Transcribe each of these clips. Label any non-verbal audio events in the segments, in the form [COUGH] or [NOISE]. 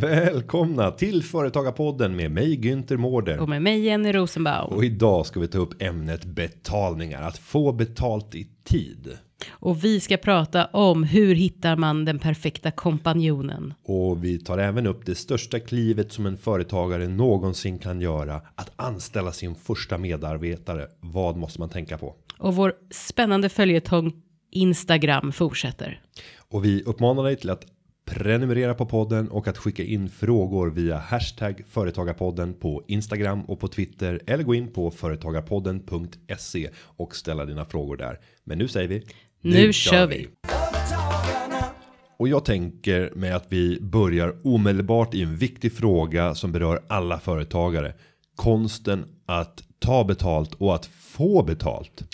Välkomna till Företagarpodden med mig Günther Mårder. Och med mig Jenny Rosenbaum. Och idag ska vi ta upp ämnet betalningar, att få betalt i tid. Och vi ska prata om hur hittar man den perfekta kompanjonen. Och vi tar även upp det största klivet som en företagare någonsin kan göra. Att anställa sin första medarbetare. Vad måste man tänka på? Och vår spännande följetong Instagram fortsätter. Och vi uppmanar dig till att prenumerera på podden och att skicka in frågor via hashtag företagarpodden på Instagram och på Twitter eller gå in på företagarpodden.se och ställa dina frågor där. Men nu säger vi Nu kör vi. Företagarna. Och jag tänker mig att vi börjar omedelbart i en viktig fråga som berör alla företagare. Konsten att ta betalt och att få betalt.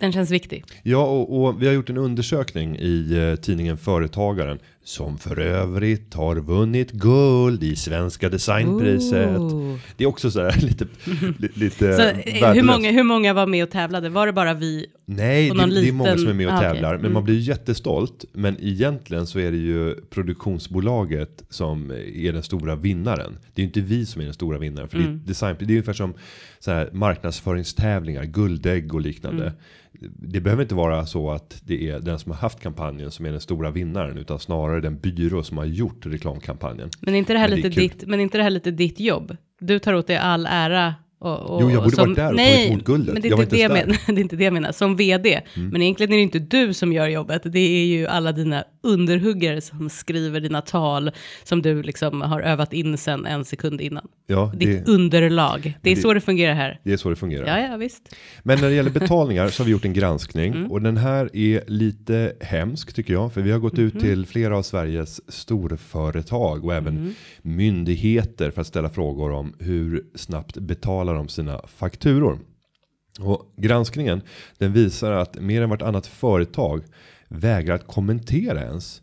Den känns viktig. Ja, och, och vi har gjort en undersökning i eh, tidningen Företagaren som för övrigt har vunnit guld i Svenska Designpriset. Ooh. Det är också så här [LAUGHS] lite li, lite Så, eh, värdelöst. hur, många, hur många var med och tävlade? Var det bara vi? Nej, det, någon det är många liten- som är med och Ah, tävlar, men Mm. man blir jättestolt. Men egentligen så är det ju produktionsbolaget som är den stora vinnaren. Det är ju inte vi som är den stora vinnaren, för det, är Mm. design, det är ungefär som så här marknadsföringstävlingar, guldägg och liknande. Mm. Det behöver inte vara så att det är den som har haft kampanjen som är den stora vinnaren, utan snarare den byrå som har gjort reklamkampanjen. Men inte det här Men det lite kul. ditt? Men inte det här lite ditt jobb? Du tar åt dig all ära. Och, och, Jo, jag borde som, varit där och nej, tagit emot guldet. Men det är, Jag inte det, menar, [LAUGHS] det är inte det jag menar. Som vd. Men egentligen är det inte du som gör jobbet. Det är ju alla dina underhuggare som skriver dina tal. Som du liksom har övat in sen en sekund innan. Ja, Ditt det, underlag. Det är det- så det fungerar här. det är så det fungerar. Ja, ja, visst. Men när det gäller betalningar så har vi gjort en granskning Mm. och den här är lite hemsk tycker jag. För vi har gått Mhm. ut till flera av Sveriges storföretag och även Mm. myndigheter för att ställa frågor om hur snabbt betalar de sina fakturor. Och granskningen den visar att mer än vartannat företag vägrar att kommentera ens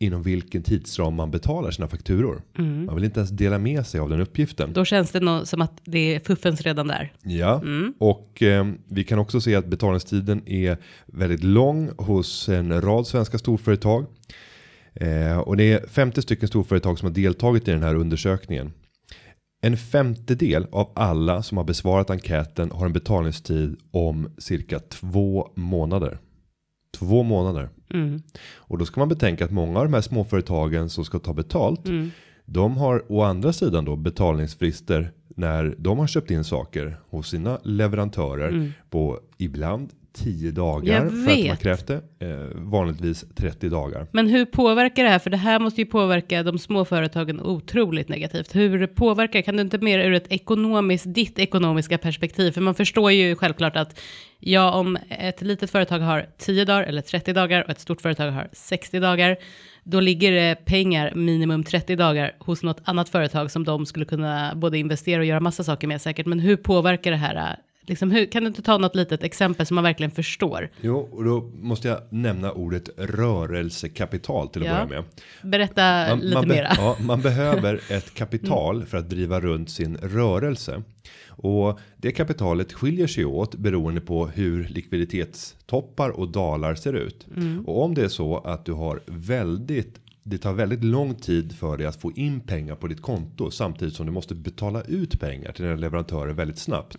inom vilken tidsram man betalar sina fakturor. Mm. Man vill inte ens dela med sig av den uppgiften. Då känns det nog som att det är fuffens redan där. Ja, Mm. och eh, vi kan också se att betalningstiden är väldigt lång hos en rad svenska storföretag. Eh, och det är 50 stycken storföretag som har deltagit i den här undersökningen. En femtedel av alla som har besvarat enkäten har en betalningstid om cirka två månader. Två månader. Mm. Och då ska man betänka att många av de här småföretagen som ska ta betalt. Mm. De har å andra sidan då betalningsfrister när de har köpt in saker hos sina leverantörer på ibland 10 dagar. Jag för att vet. krävt det. Eh, vanligtvis 30 dagar. Men hur påverkar det här? För det här måste ju påverka de små företagen otroligt negativt. Hur påverkar, kan du inte mer ur ett ekonomiskt, ditt ekonomiska perspektiv? För man förstår ju självklart att ja, om ett litet företag har 10 dagar eller 30 dagar och ett stort företag har 60 dagar, då ligger det pengar minimum 30 dagar hos något annat företag som de skulle kunna både investera och göra massa saker med säkert. Men hur påverkar det här? Liksom, hur, kan du inte ta något litet exempel som man verkligen förstår? Jo, och då måste jag nämna ordet rörelsekapital till att Ja. börja med. Berätta lite be- mera. ja, man behöver [LAUGHS] ett kapital för att driva runt sin rörelse. Och det kapitalet skiljer sig åt beroende på hur likviditetstoppar och dalar ser ut. Och om det är så att du har väldigt det tar väldigt lång tid för dig att få in pengar på ditt konto samtidigt som du måste betala ut pengar till dina leverantörer väldigt snabbt.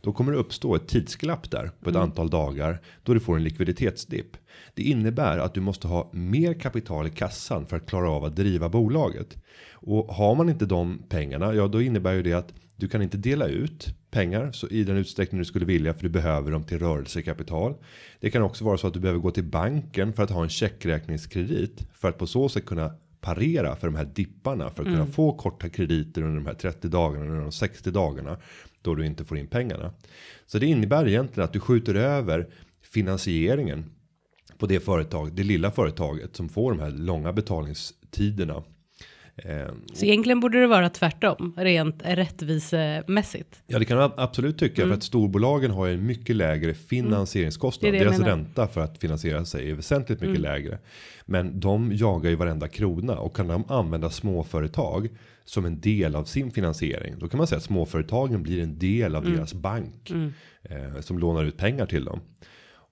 Då kommer det uppstå ett tidsglapp där på ett antal dagar då du får en likviditetsdipp. Det innebär att du måste ha mer kapital i kassan för att klara av att driva bolaget. Och har man inte de pengarna, ja då innebär ju det att du kan inte dela ut pengar så i den utsträckning du skulle vilja för du behöver dem till rörelsekapital. Det kan också vara så att du behöver gå till banken för att ha en checkräkningskredit för att på så sätt kunna parera för de här dipparna för att kunna få korta krediter under de här 30 dagarna eller de 60 dagarna då du inte får in pengarna. Så det innebär egentligen att du skjuter över finansieringen på det företag, det lilla företaget som får de här långa betalningstiderna Så egentligen borde det vara tvärtom, rent rättvisemässigt. Ja, det kan man absolut tycka för att storbolagen har en mycket lägre finansieringskostnad. Mm. Det det Deras ränta för att finansiera sig är väsentligt mycket lägre. Men de jagar ju varenda krona och kan de använda småföretag som en del av sin finansiering. Då kan man säga att småföretagen blir en del av deras bank eh, som lånar ut pengar till dem.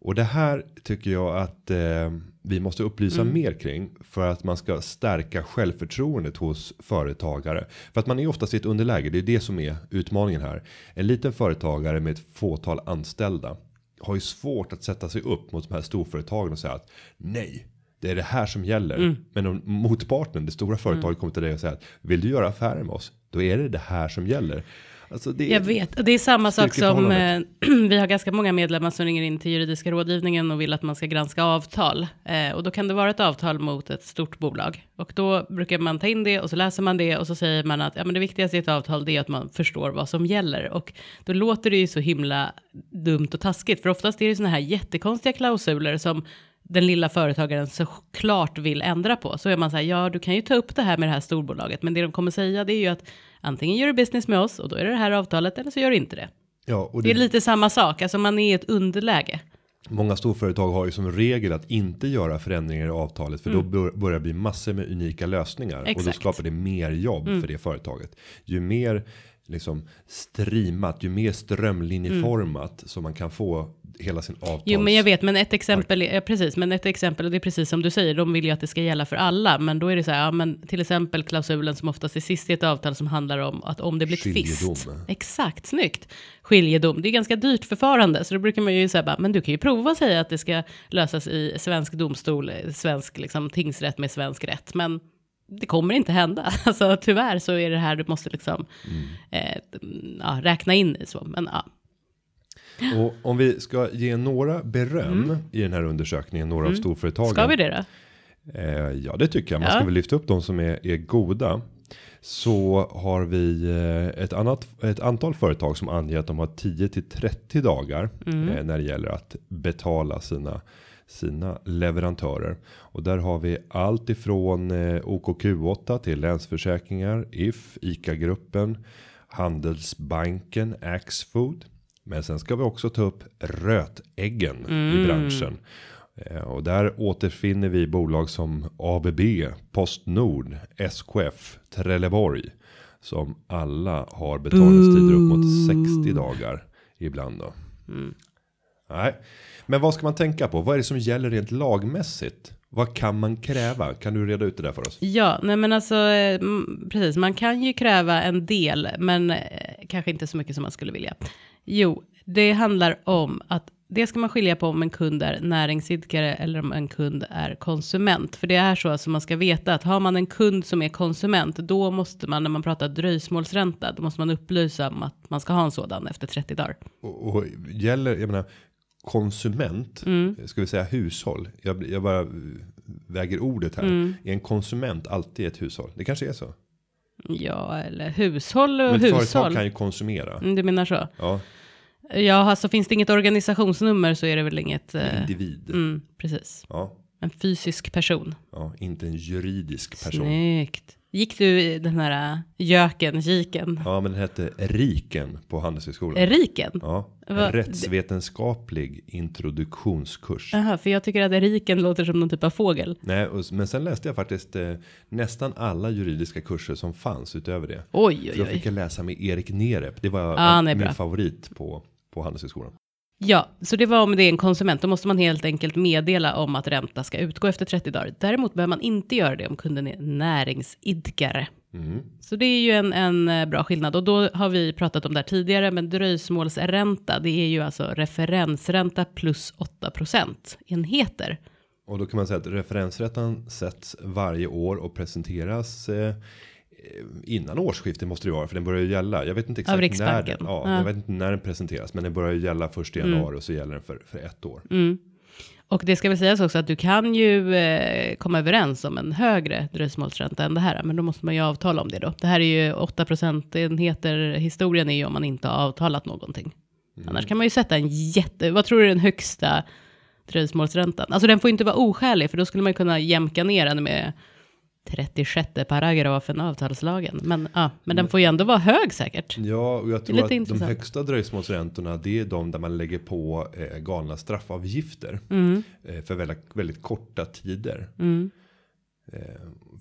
Och det här tycker jag att eh, vi måste upplysa mer kring för att man ska stärka självförtroendet hos företagare. För att man är oftast i ett underläge. Det är det som är utmaningen här. En liten företagare med ett fåtal anställda har ju svårt att sätta sig upp mot de här storföretagen och säga att nej. Det är det här som gäller. Men om motparten, det stora företaget kommer till dig och säger att vill du göra affärer med oss? Då är det det här som gäller. Alltså det, Jag vet, och det är samma sak som eh, [CLEARS THROAT] vi har ganska många medlemmar som ringer in till juridiska rådgivningen och vill att man ska granska avtal. Eh, och då kan det vara ett avtal mot ett stort bolag. Och då brukar man ta in det och så läser man det och så säger man att ja, men det viktigaste i ett avtal det är att man förstår vad som gäller. Och då låter det ju så himla dumt och taskigt, för oftast är det såna här jättekonstiga klausuler som den lilla företagaren såklart vill ändra på. Så är man så här, ja du kan ju ta upp det här med det här storbolaget, men det de kommer säga det är ju att antingen gör du business med oss och då är det det här avtalet eller så gör du inte det. ja, och Det är lite samma sak, alltså man är i ett underläge. Många storföretag har ju som regel att inte göra förändringar i avtalet för då bör, börjar det bli massor med unika lösningar och då Mm. Exakt. Mm. skapar det mer jobb för det företaget. Ju mer liksom streamat, ju mer strömlinjeformat som man kan få hela sin avtals. Mm. Jo, men jag vet, men ett exempel, är, ja, precis, men ett exempel, och det är precis som du säger, de vill ju att det ska gälla för alla, men då är det så här, ja, men till exempel klausulen som oftast är sist i ett avtal som handlar om att om det blir Skiljedom. tvist. Exakt, snyggt. Skiljedom, det är ganska dyrt förfarande, så då brukar man ju säga bara, men du kan ju prova att säga att det ska lösas i svensk domstol, svensk liksom, tingsrätt med svensk rätt, men det kommer inte hända. [LAUGHS] Alltså tyvärr så är det här du måste liksom eh, ja, räkna in i så. Men ja, Och om vi ska ge några beröm i den här undersökningen, några av storföretagen. Mm. ska vi det då? Eh, ja, det tycker jag. Man Ja. ska väl lyfta upp de som är, är goda. Så har vi eh, ett annat ett antal företag som anger att de har 10 till 30 dagar Mm. eh, när det gäller att betala sina sina leverantörer och där har vi allt ifrån eh, OKQ8 till Länsförsäkringar, If, ICA gruppen, Handelsbanken, Axfood. Men sen ska vi också ta upp rötäggen Mm. i branschen. Eh, Och där återfinner vi bolag som ABB, Postnord, SKF, Trelleborg. Som alla har betalningstider upp mot 60 dagar ibland då. Nej, men vad ska man tänka på? Vad är det som gäller rent lagmässigt? Vad kan man kräva? Kan du reda ut det där för oss? Ja, nej men alltså eh, mm, precis, man kan ju kräva en del, men eh, kanske inte så mycket som man skulle vilja. Jo, det handlar om att det ska man skilja på om en kund är näringsidkare eller om en kund är konsument. För det är så att man ska veta att har man en kund som är konsument, då måste man när man pratar dröjsmålsränta, då måste man upplysa om att man ska ha en sådan efter 30 dagar. Och, och gäller, jag menar, konsument, Mm. ska vi säga hushåll? Jag, jag bara väger ordet här. Mm. Är en konsument alltid ett hushåll? Det kanske är så. Ja, eller hushåll och Men ett företag hushåll. kan ju konsumera. Mm, Du menar så? Ja, Ja, alltså finns det inget organisationsnummer så är det väl inget... eh, individ. Mm, precis. Ja, En fysisk person. ja, inte en juridisk person. Snyggt. Gick du i den här äh, göken, giken? Ja, men den hette Riken på Handelshögskolan. Riken? Ja, Va- rättsvetenskaplig introduktionskurs. Jaha, för jag tycker att riken låter som någon typ av fågel. Nej, och, men sen läste jag faktiskt eh, nästan alla juridiska kurser som fanns utöver det. Oj, För oj, då oj. fick jag läsa med Erik Nerep. Det var han är min bra. favorit på, på Handelshögskolan. Ja, så det var om det är en konsument. Då måste man helt enkelt meddela om att ränta ska utgå efter 30 dagar. Däremot behöver man inte göra det om kunden är näringsidkare. Mm. Så det är ju en, en eh, bra skillnad och då har vi pratat om det här tidigare, men dröjsmålsränta, det är ju alltså referensränta plus 8 enheter. Och då kan man säga att referensrätten sätts varje år och presenteras eh, innan årsskiftet måste det vara för den börjar ju gälla. Jag vet inte exakt när den, ja, Ja. jag vet inte när den presenteras, men den börjar ju gälla först i januari och så gäller den för, för ett år. Mm. Och det ska väl sägas också att du kan ju eh, komma överens om en högre dröjsmålsränta än det här, men då måste man ju avtala om det då. Det här är ju 8 enheter. Historien är ju om man inte har avtalat någonting. Annars kan man ju sätta en jätte, vad tror du är den högsta dröjsmålsräntan? Alltså den får ju inte vara oskälig, för då skulle man kunna jämka ner den med 36 paragrafen avtalslagen. Men, ja, men den får ju ändå vara hög säkert. Ja, och jag tror att de intressant. högsta dröjsmålsräntorna det är de där man lägger på eh, galna straffavgifter Mm. eh, för väldigt, väldigt korta tider. Mm. Eh,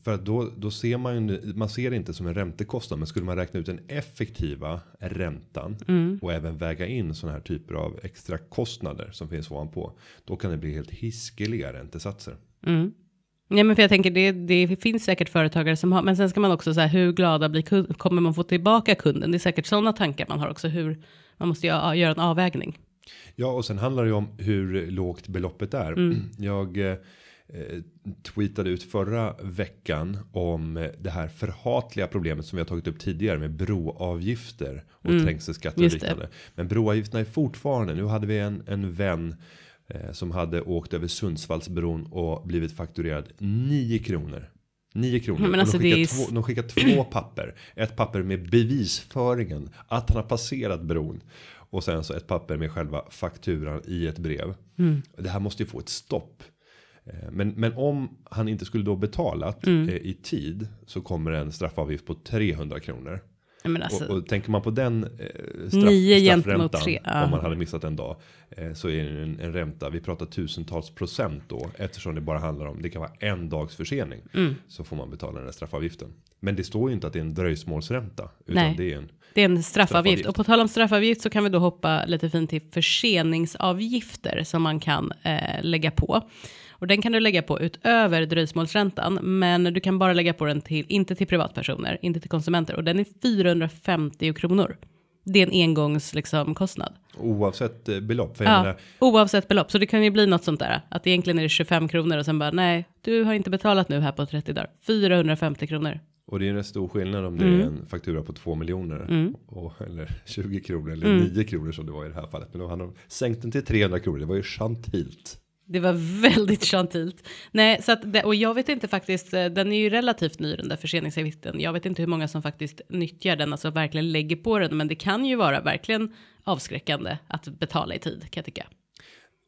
för att då, då ser man ju, man ser det inte som en räntekostnad, men skulle man räkna ut den effektiva räntan Mm. och även väga in sådana här typer av extra kostnader som finns ovanpå. Då kan det bli helt hiskeliga räntesatser. Mm. Ja, men för jag tänker det, det finns säkert företagare som har, men sen ska man också säga hur glada blir kund, kommer man få tillbaka kunden? Det är säkert sådana tankar man har också, hur man måste göra, en avvägning. Ja, och sen handlar det ju om hur lågt beloppet är. Mm. [CLEARS THROAT] Jag eh, tweetade ut förra veckan om eh, det här förhatliga problemet som vi har tagit upp tidigare med broavgifter och trängselskatter och Mm. just det. liknande. Men broavgifterna är fortfarande. Nu hade vi en, en vän som hade åkt över Sundsvallsbron och blivit fakturerad 9 kronor. 9 kronor. Men alltså, de, skickar är- två, de skickar två [CLEARS THROAT] papper. Ett papper med bevisföringen att han har passerat bron. Och sen så ett papper med själva fakturan i ett brev. Mm. Det här måste ju få ett stopp. Eh, Men, men om han inte skulle då betalat Mm. eh, i tid så kommer en straffavgift på 300 kronor. Men alltså, och, och tänker man på den eh, straff, Nio straffräntan tre, ja. om man hade missat en dag eh, så är det en, en ränta. Vi pratar tusentals procent då eftersom det bara handlar om det kan vara en dags försening Mm. så får man betala den här straffavgiften. Men det står ju inte att det är en dröjsmålsränta utan Nej. det är en det är en straffavgift. straffavgift. Och på tal om straffavgift så kan vi då hoppa lite fint till förseningsavgifter som man kan eh, lägga på. Och den kan du lägga på utöver dröjsmålsräntan, men du kan bara lägga på den till, inte till privatpersoner, inte till konsumenter. Och den är 450 kronor. Det är en engångs liksom, kostnad. oavsett eh, belopp. För Ja, menar, oavsett belopp. Så det kan ju bli något sånt där. Att egentligen är det 25 kronor och sen bara nej, du har inte betalat nu här på 30 dagar. 450 kronor. Och det är en rätt stor skillnad om det Mm. är en faktura på 2 miljoner. Och, eller [LAUGHS] 20 kronor eller 9 kronor som det var i det här fallet. Men då hade de sänkt den till 300 kronor. Det var ju gentilt. Det var väldigt gentilt. Nej, så att det, och jag vet inte faktiskt, eh, den är ju relativt ny den där förseningsavgiften. Jag vet inte hur många som faktiskt nyttjar den, alltså verkligen lägger på den, men det kan ju vara verkligen avskräckande att betala i tid kan jag tycka.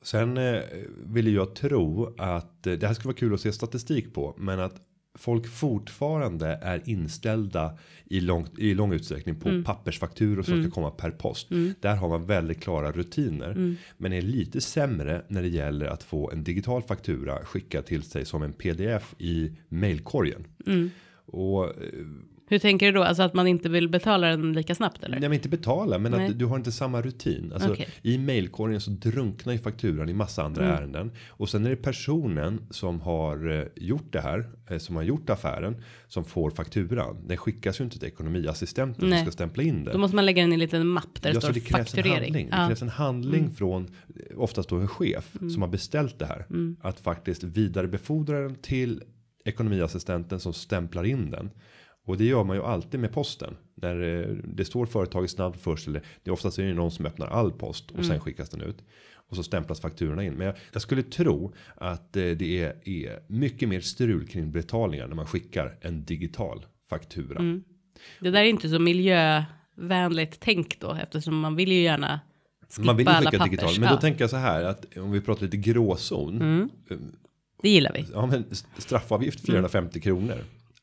Sen eh, vill jag tro att eh, det här skulle vara kul att se statistik på. Men att folk fortfarande är inställda i, långt, i lång utsträckning på Mm. pappersfakturor som ska komma per post. Där har man väldigt klara rutiner. Mm. Men är lite sämre när det gäller att få en digital faktura skickad till sig som en pdf i mailkorgen. Mm. Och eh, Hur tänker du då? Alltså att man inte vill betala den lika snabbt eller? Nej men inte betala men Nej. att du har inte samma rutin. Alltså Okej. i mailkorgen så drunknar ju fakturan i massa andra Mm. ärenden. Och sen är det personen som har eh, gjort det här. eh, Som har gjort affären. Som får fakturan. Den skickas ju inte till ekonomiassistenten Nej. som ska stämpla in den. Då måste man lägga den i en liten mapp där det Ja, så står det krävs en fakturering. handling. Det Ja. Mm. krävs en handling från eh, oftast då en chef som har beställt det här. Mm. Att faktiskt vidarebefordra den till ekonomiassistenten som stämplar in den. Och det gör man ju alltid med posten. När eh, det står företagets namn först. Eller det är oftast är det någon som öppnar all post och Mm. sen skickas den ut. Och så stämplas fakturorna in. Men jag, jag skulle tro att eh, det är, är mycket mer strul kring betalningar när man skickar en digital faktura. Mm. Det där är inte så miljövänligt tänk då, eftersom man vill ju gärna skippa Man vill ju alla skicka pappers. digital. Men ja, då tänker jag så här att om vi pratar lite gråzon. det gillar vi. Ja men straffavgift 450 kronor.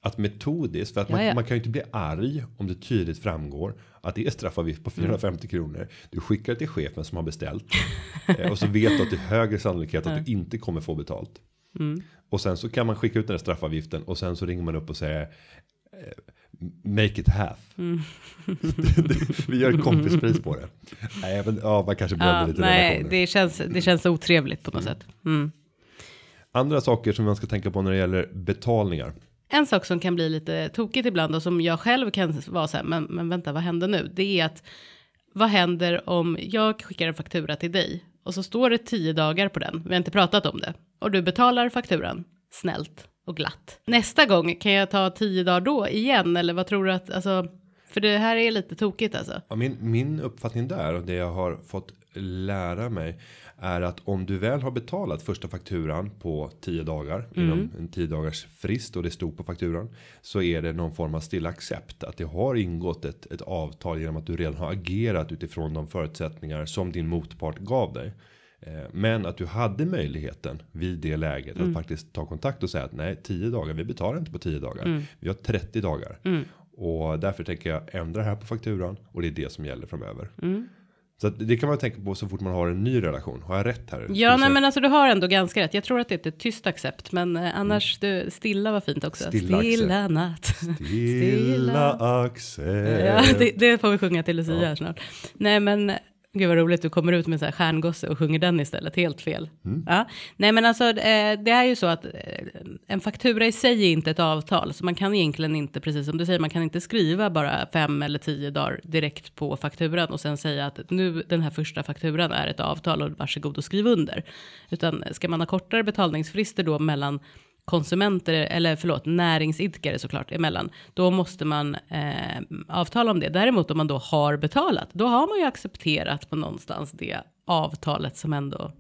Att metodiskt, för att man, man kan ju inte bli arg om det tydligt framgår att det är straffavgift på 450 kronor. Du skickar till chefen som har beställt. eh, och så vet du att det är högre sannolikhet att du inte kommer få betalt. Och sen så kan man skicka ut den här straffavgiften och sen så ringer man upp och säger eh, Make it half. [LAUGHS] Vi gör ett kompispris på det. Nej, men, ja, man kanske Ja, lite nej, relationer. det känns, det känns otrevligt på något sätt. Mm. Andra saker som man ska tänka på när det gäller betalningar. En sak som kan bli lite tokigt ibland och som jag själv kan vara så här, men, men vänta, vad händer nu? Det är att vad händer om jag skickar en faktura till dig och så står det tio dagar på den, vi har inte pratat om det, och du betalar fakturan snällt och glatt. Nästa gång kan jag ta tio dagar då igen, eller vad tror du att, alltså, för det här är lite tokigt alltså. Ja, min, min uppfattning där och det jag har fått lära mig är att om du väl har betalat första fakturan på 10 dagar inom en 10 dagars frist och det stod på fakturan så är det någon form av stilla accept att det har ingått ett, ett avtal genom att du redan har agerat utifrån de förutsättningar som din motpart gav dig. Eh, Men att du hade möjligheten vid det läget Mm. att faktiskt ta kontakt och säga att nej 10 dagar. Vi betalar inte på 10 dagar. Mm. Vi har 30 dagar och därför tänker jag ändra här på fakturan och det är det som gäller framöver. Mm. Så det kan man tänka på så fort man har en ny relation. Har jag rätt här? Ja, nej, men alltså du har ändå ganska rätt. Jag tror att det är ett tyst accept, men eh, annars du, stilla var fint också. Mm. Stilla Stilla, accept. natt. [LAUGHS] Stilla Axel. Ja, det, det får vi sjunga till Lucia här snart. Nej, men gud vad roligt, du kommer ut med så här stjärngosse och sjunger den istället, helt fel. Mm. Ja. Nej, men alltså eh, det är ju så att eh, en faktura i sig är inte ett avtal, så man kan egentligen inte, precis som du säger, man kan inte skriva bara fem eller tio dagar direkt på fakturan och sen säga att nu den här första fakturan är ett avtal och varsågod och skriv under. Utan ska man ha kortare betalningsfrister då mellan konsumenter, eller förlåt, näringsidkare såklart emellan, då måste man eh, avtala om det. Däremot om man då har betalat, då har man ju accepterat på någonstans det avtalet som ändå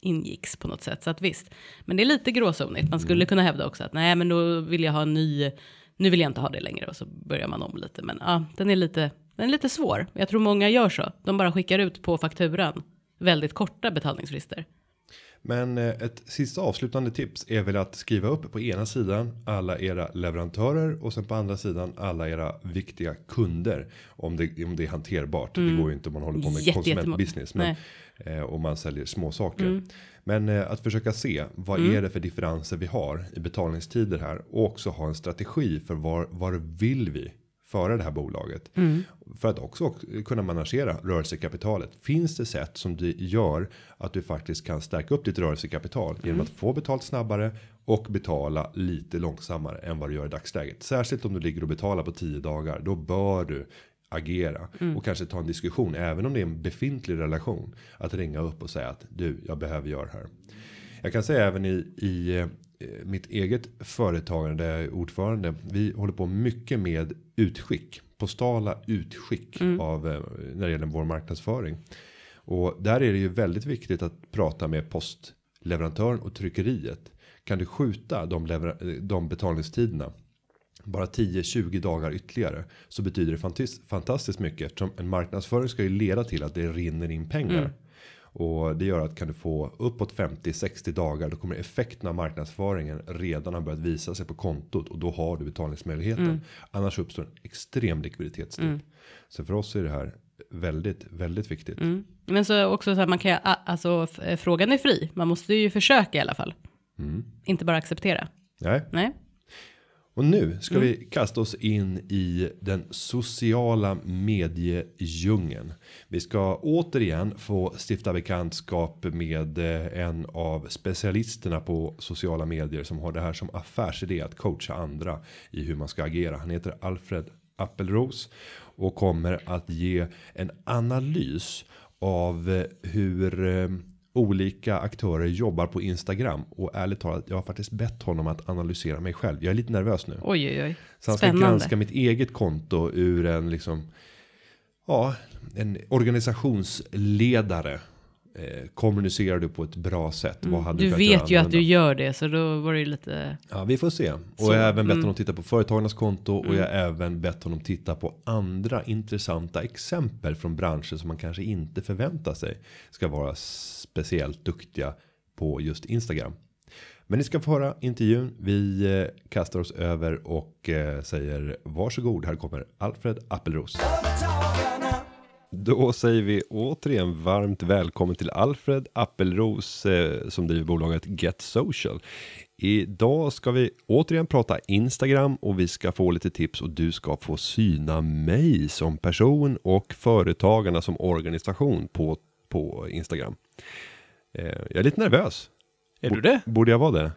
ingicks på något sätt. Så att visst, men det är lite gråzonigt. Man skulle kunna hävda också att nej, men då vill jag ha en ny, nu vill jag inte ha det längre och så börjar man om lite. Men ja, den är lite, den är lite svår. Jag tror många gör så. De bara skickar ut på fakturan väldigt korta betalningsfrister. Men eh, ett sista avslutande tips är väl att skriva upp på ena sidan alla era leverantörer och sen på andra sidan alla era viktiga kunder. Om det, om det är hanterbart. Det går ju inte om man håller på med Mm. Jätte- konsumentbusiness. Men, eh, om man säljer små saker. Mm. Men eh, att försöka se vad är det för differenser vi har i betalningstider här. Och också ha en strategi för var, var vill vi föra det här bolaget. För att också kunna managera rörelsekapitalet. Finns det sätt som du gör att du faktiskt kan stärka upp ditt rörelsekapital genom att få betalt snabbare och betala lite långsammare än vad du gör i dagsläget. Särskilt om du ligger och betalar på 10 dagar. Då bör du agera och kanske ta en diskussion även om det är en befintlig relation att ringa upp och säga att du jag behöver göra det här. Jag kan säga även i, i mitt eget företagande där jag är ordförande. Vi håller på mycket med utskick. Postala utskick av eh, när det gäller vår marknadsföring. Och där är det ju väldigt viktigt att prata med postleverantören och tryckeriet. Kan du skjuta de, lever- eh, de betalningstiderna bara 10-20 dagar ytterligare så betyder det fantastiskt mycket eftersom en marknadsföring ska ju leda till att det rinner in pengar. Och det gör att kan du få uppåt 50-60 dagar då kommer effekten av marknadsföringen redan ha börjat visa sig på kontot och då har du betalningsmöjligheten. Annars uppstår en extrem likviditetsdipp. Så för oss är det här väldigt, väldigt viktigt. Mm. Men så också så här, man kan alltså eh, frågan är fri. Man måste ju försöka i alla fall. Inte bara acceptera. Nej, Nej. Och nu ska vi kasta oss in i den sociala mediedjungeln. Vi ska återigen få stifta bekantskap med eh, en av specialisterna på sociala medier som har det här som affärsidé att coacha andra i hur man ska agera. Han heter Alfred Appelros och kommer att ge en analys av eh, hur eh, olika aktörer jobbar på Instagram och ärligt talat jag har faktiskt bett honom att analysera mig själv. Jag är lite nervös nu. Oj, oj, oj. Så han ska Spännande. granska mitt eget konto ur en liksom. Ja, en organisationsledare. Eh, kommunicerar du på ett bra sätt? Vad hade Mm. Du göra vet ju att du gör det, så då var det ju lite... Ja, vi får se. Och Så, mm. jag har även bett honom titta på företagarnas konto och jag har även bett honom titta på andra intressanta exempel från branscher som man kanske inte förväntar sig ska vara speciellt duktiga på just Instagram. Men ni ska få höra intervjun. Vi eh, kastar oss över och eh, säger varsågod. Här kommer Alfred Appelros. Då säger vi återigen varmt välkommen till Alfred Appelros eh, som driver bolaget Get Social. Idag ska vi återigen prata Instagram och vi ska få lite tips och du ska få syna mig som person och företagarna som organisation på, på Instagram. Eh, jag är lite nervös. Är du det? Borde jag vara det?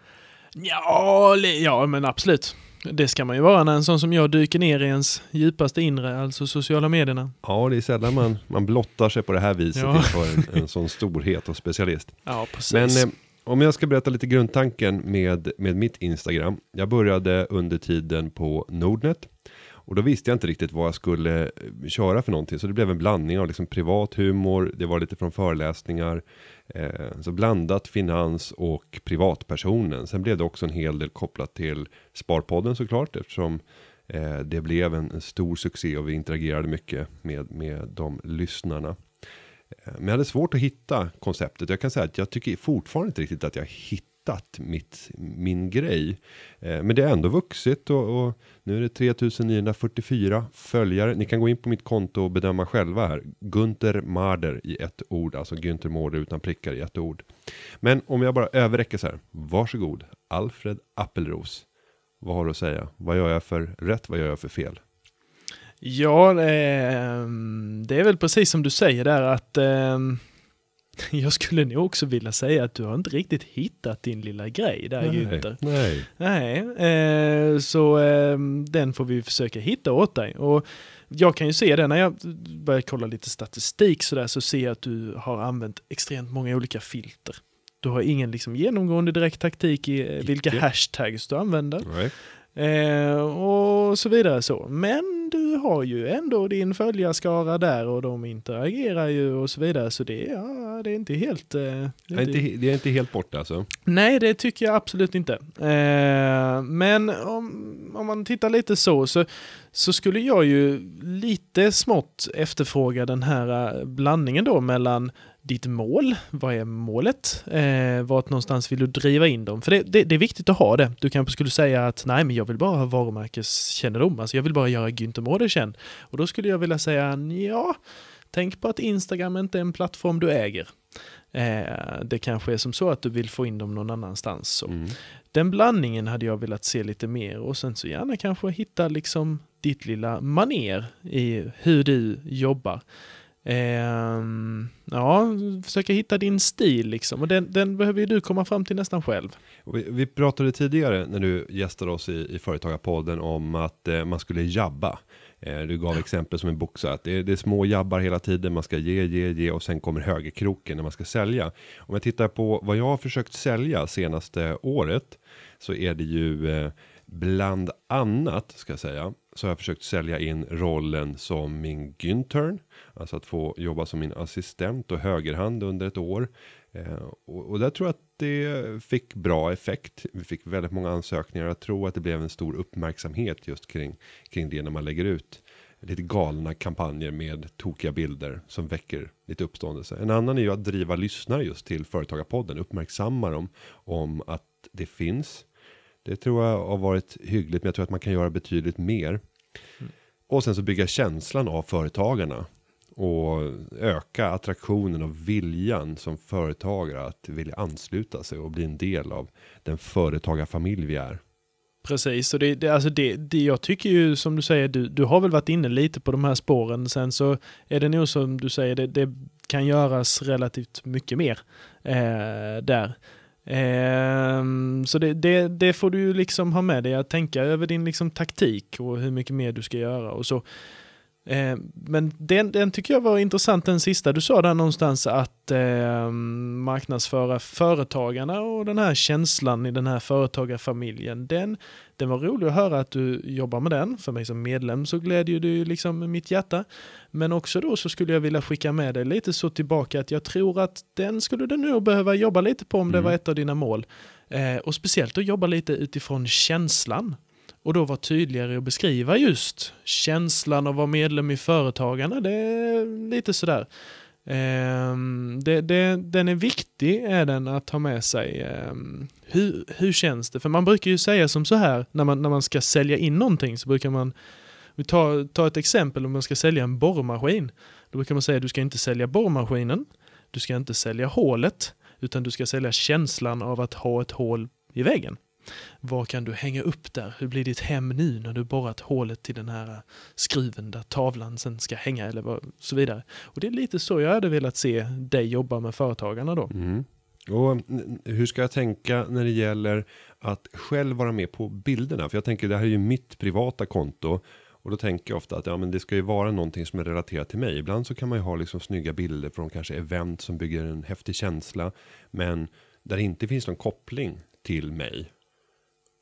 Ja, ja, men absolut. Det ska man ju vara när en sån som jag dyker ner i ens djupaste inre, alltså sociala medierna. Ja, det är sällan man, man blottar sig på det här viset Ja. inför en, en sån storhet och specialist. [LAUGHS] Ja, precis. Men eh, om jag ska berätta lite grundtanken med, med mitt Instagram. Jag började under tiden på Nordnet. Och då visste jag inte riktigt vad jag skulle eh, köra för någonting. Så det blev en blandning av liksom privat humor, det var lite från föreläsningar. Eh, så blandat finans och privatpersonen. Sen blev det också en hel del kopplat till Sparpodden såklart. Eftersom eh, det blev en, en stor succé och vi interagerade mycket med, med de lyssnarna. Eh, men jag hade svårt att hitta konceptet. Jag kan säga att jag tycker fortfarande inte riktigt att jag hittar hittat mitt, min grej. Eh, Men det har ändå vuxit och, och nu är det 3944 följare. Ni kan gå in på mitt konto och bedöma själva här. Gunter Marder i ett ord, alltså Günther Mårder utan prickar i ett ord. Men om jag bara överräcker så här, varsågod, Alfred Appelros. Vad har du att säga? Vad gör jag för rätt? Vad gör jag för fel? Ja, ehm, det är väl precis som du säger där att eh, [LAUGHS] jag skulle nog också vilja säga att du har inte riktigt hittat din lilla grej där Günther. nej. Nej, eh, så eh, den får vi försöka hitta åt dig. Och jag kan ju se det när jag börjar kolla lite statistik så där så ser jag att du har använt extremt många olika filter. Du har ingen liksom genomgående direkt taktik i eh, vilka hashtags du använder. nej. Eh, och så vidare så. Men du har ju ändå din följarskara där och de interagerar ju och så vidare. Så det, ja, det är inte helt... Eh, det är inte, det är inte helt borta alltså. Nej, det tycker jag absolut inte. Eh, men om, om man tittar lite så, så, så skulle jag ju lite smått efterfråga den här eh, blandningen då mellan ditt mål, vad är målet, eh, vart någonstans vill du driva in dem? För det, det, det är viktigt att ha det. Du kanske skulle säga att nej, men jag vill bara ha varumärkeskännedom, alltså jag vill bara göra Günther Mårder känd. Och då skulle jag vilja säga, ja, tänk på att Instagram inte är en plattform du äger. Eh, det kanske är som så att du vill få in dem någon annanstans. Så. Mm. Den blandningen hade jag velat se lite mer och sen så gärna kanske hitta liksom ditt lilla maner i hur du jobbar. Ehm, ja, försöka hitta din stil liksom och den, den behöver ju du komma fram till nästan själv. Vi, vi pratade tidigare när du gästade oss i, i Företagarpodden om att eh, man skulle jabba. Eh, du gav exempel som en boxare, att det är, det är små jabbar hela tiden, man ska ge, ge, ge och sen kommer högerkroken när man ska sälja. Om jag tittar på vad jag har försökt sälja senaste året så är det ju eh, bland annat ska jag säga så har jag försökt sälja in rollen som min gyntern, alltså att få jobba som min assistent och högerhand under ett år. Eh, och, och där tror jag att det fick bra effekt. Vi fick väldigt många ansökningar. Jag tror att det blev en stor uppmärksamhet just kring, kring det när man lägger ut lite galna kampanjer med tokiga bilder som väcker lite uppståndelse. En annan är ju att driva lyssnare just till Företagarpodden, uppmärksamma dem om att det finns. Det tror jag har varit hyggligt, men jag tror att man kan göra betydligt mer. Och sen så bygga känslan av företagarna och öka attraktionen och viljan som företagare att vilja ansluta sig och bli en del av den företagarfamilj vi är. Precis, och det, det, alltså det, det, jag tycker ju som du säger, du, du har väl varit inne lite på de här spåren. Sen så är det nog som du säger, det, det kan göras relativt mycket mer eh, där. Um, så det, det, det får du ju liksom ha med dig att tänka över din liksom taktik och hur mycket mer du ska göra och så. Um, men den, den tycker jag var intressant, den sista du sa där någonstans att um, marknadsföra företagarna och den här känslan i den här företagarfamiljen. Den, den var rolig att höra att du jobbar med den. För mig som medlem så glädjer du liksom mitt hjärta. Men också då så skulle jag vilja skicka med dig lite så tillbaka att jag tror att den skulle du nog behöva jobba lite på om det Mm. var ett av dina mål. Eh, och speciellt att jobba lite utifrån känslan. Och då vara tydligare och beskriva just känslan av att vara medlem i Företagarna. Det är lite sådär. Ehm, det, det, den är viktig, är den att ha med sig. Ehm, hur, hur känns det? För man brukar ju säga som så här, när man, när man ska sälja in någonting så brukar man, vi tar, tar ett exempel om man ska sälja en borrmaskin. Då brukar man säga du ska inte sälja borrmaskinen, du ska inte sälja hålet, utan du ska sälja känslan av att ha ett hål i väggen. Vad kan du hänga upp där? Hur blir ditt hem nu när du borrat hålet till den här skruven där tavlan sen ska hänga eller vad, så vidare. Och det är lite så jag hade velat se dig jobba med företagarna då. Mm. Och mm, hur ska jag tänka när det gäller att själv vara med på bilderna? För jag tänker det här är ju mitt privata konto. Och då tänker jag ofta att ja, men det ska ju vara någonting som är relaterat till mig. Ibland så kan man ju ha liksom snygga bilder från kanske event som bygger en häftig känsla. Men där det inte finns någon koppling till mig.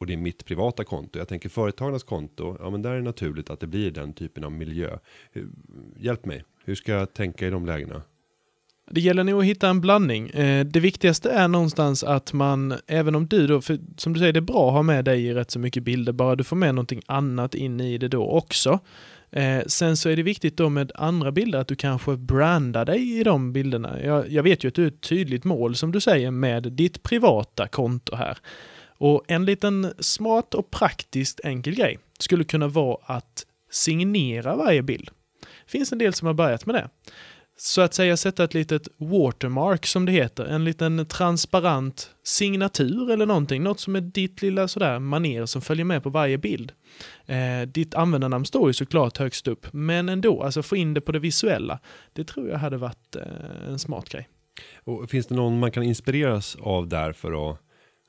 Och det är mitt privata konto. Jag tänker företagarnas konto. Ja men där är det naturligt att det blir den typen av miljö. Eh, hjälp mig. Hur ska jag tänka i de lägena? Det gäller nog att hitta en blandning. Eh, det viktigaste är någonstans att man, även om du då, för som du säger, det är bra att ha med dig i rätt så mycket bilder, bara du får med någonting annat in i det då också. Eh, sen så är det viktigt då med andra bilder att du kanske brandar dig i de bilderna. Jag, jag vet ju att du är ett tydligt mål som du säger med ditt privata konto här. Och en liten smart och praktiskt enkel grej skulle kunna vara att signera varje bild. Det finns en del som har börjat med det. Så att säga sätta ett litet watermark som det heter, en liten transparent signatur eller någonting, något som är ditt lilla sådär maner som följer med på varje bild. Eh, ditt användarnamn står ju såklart högst upp, men ändå, alltså få in det på det visuella, det tror jag hade varit eh, en smart grej. Och finns det någon man kan inspireras av där för att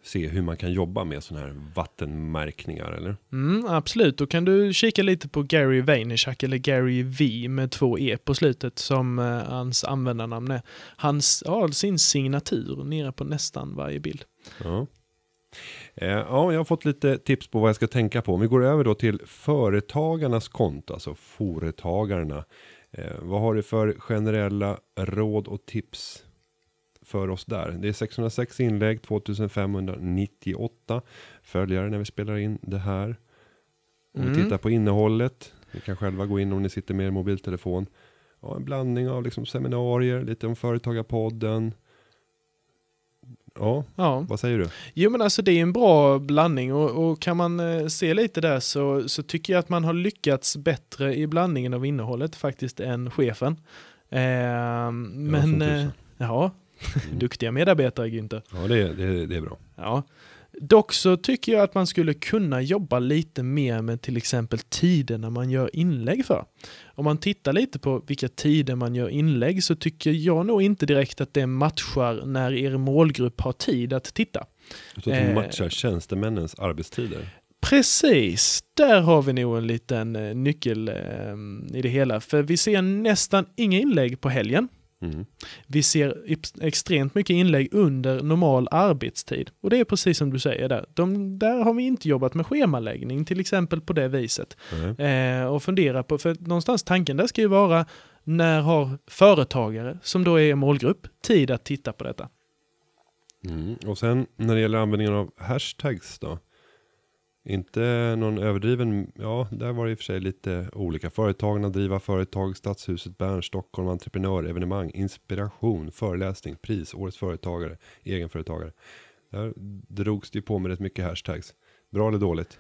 se hur man kan jobba med sådana här vattenmärkningar eller? Mm, absolut, då kan du kika lite på Gary Vaynerchuk eller Gary V med två E på slutet som eh, hans användarnamn är. Han har sin signatur nere på nästan varje bild. Ja. Eh, ja, jag har fått lite tips på vad jag ska tänka på. Om vi går över då till företagarnas konto, alltså företagarna. Eh, vad har du för generella råd och tips för oss där? Det är 606 inlägg, 2598 följare när vi spelar in det här. Om vi Mm. tittar på innehållet, ni kan själva gå in om ni sitter med er mobiltelefon. Ja, en blandning av liksom seminarier, lite om företagarpodden. Ja, Ja, vad säger du? jo men alltså det är en bra blandning och, och kan man eh, se lite där så, så tycker jag att man har lyckats bättre i blandningen av innehållet faktiskt än chefen. Eh, som men eh, ja, Mm. duktiga medarbetare Günther. Ja, det, är- det, det är bra. Ja. Dock så tycker jag att man skulle kunna jobba lite mer med till exempel tider när man gör inlägg för. Om man tittar lite på vilka tider man gör inlägg så tycker jag nog inte direkt att det matchar när er målgrupp har tid att titta. Så att de Eh. matchar tjänstemännens arbetstider. Precis, där har vi nog en liten eh, nyckel eh, i det hela. För vi ser nästan inga inlägg på helgen. Mm. Vi ser ex- extremt mycket inlägg under normal arbetstid. Och det är precis som du säger där. De, där har vi inte jobbat med schemaläggning till exempel på det viset. Nej. Eh, och fundera på, för någonstans tanken där ska ju vara när har företagare, som då är målgrupp, tid att titta på detta? Mm. Och sen när det gäller användningen av hashtags då. Inte någon överdriven, ja där var det i och för sig lite olika. Företagarna, driva företag, Stadshuset, Bern, Stockholm, entreprenör, evenemang, inspiration, föreläsning, pris, årets företagare, egenföretagare. Där drogs det ju på med rätt mycket hashtags. Bra eller dåligt?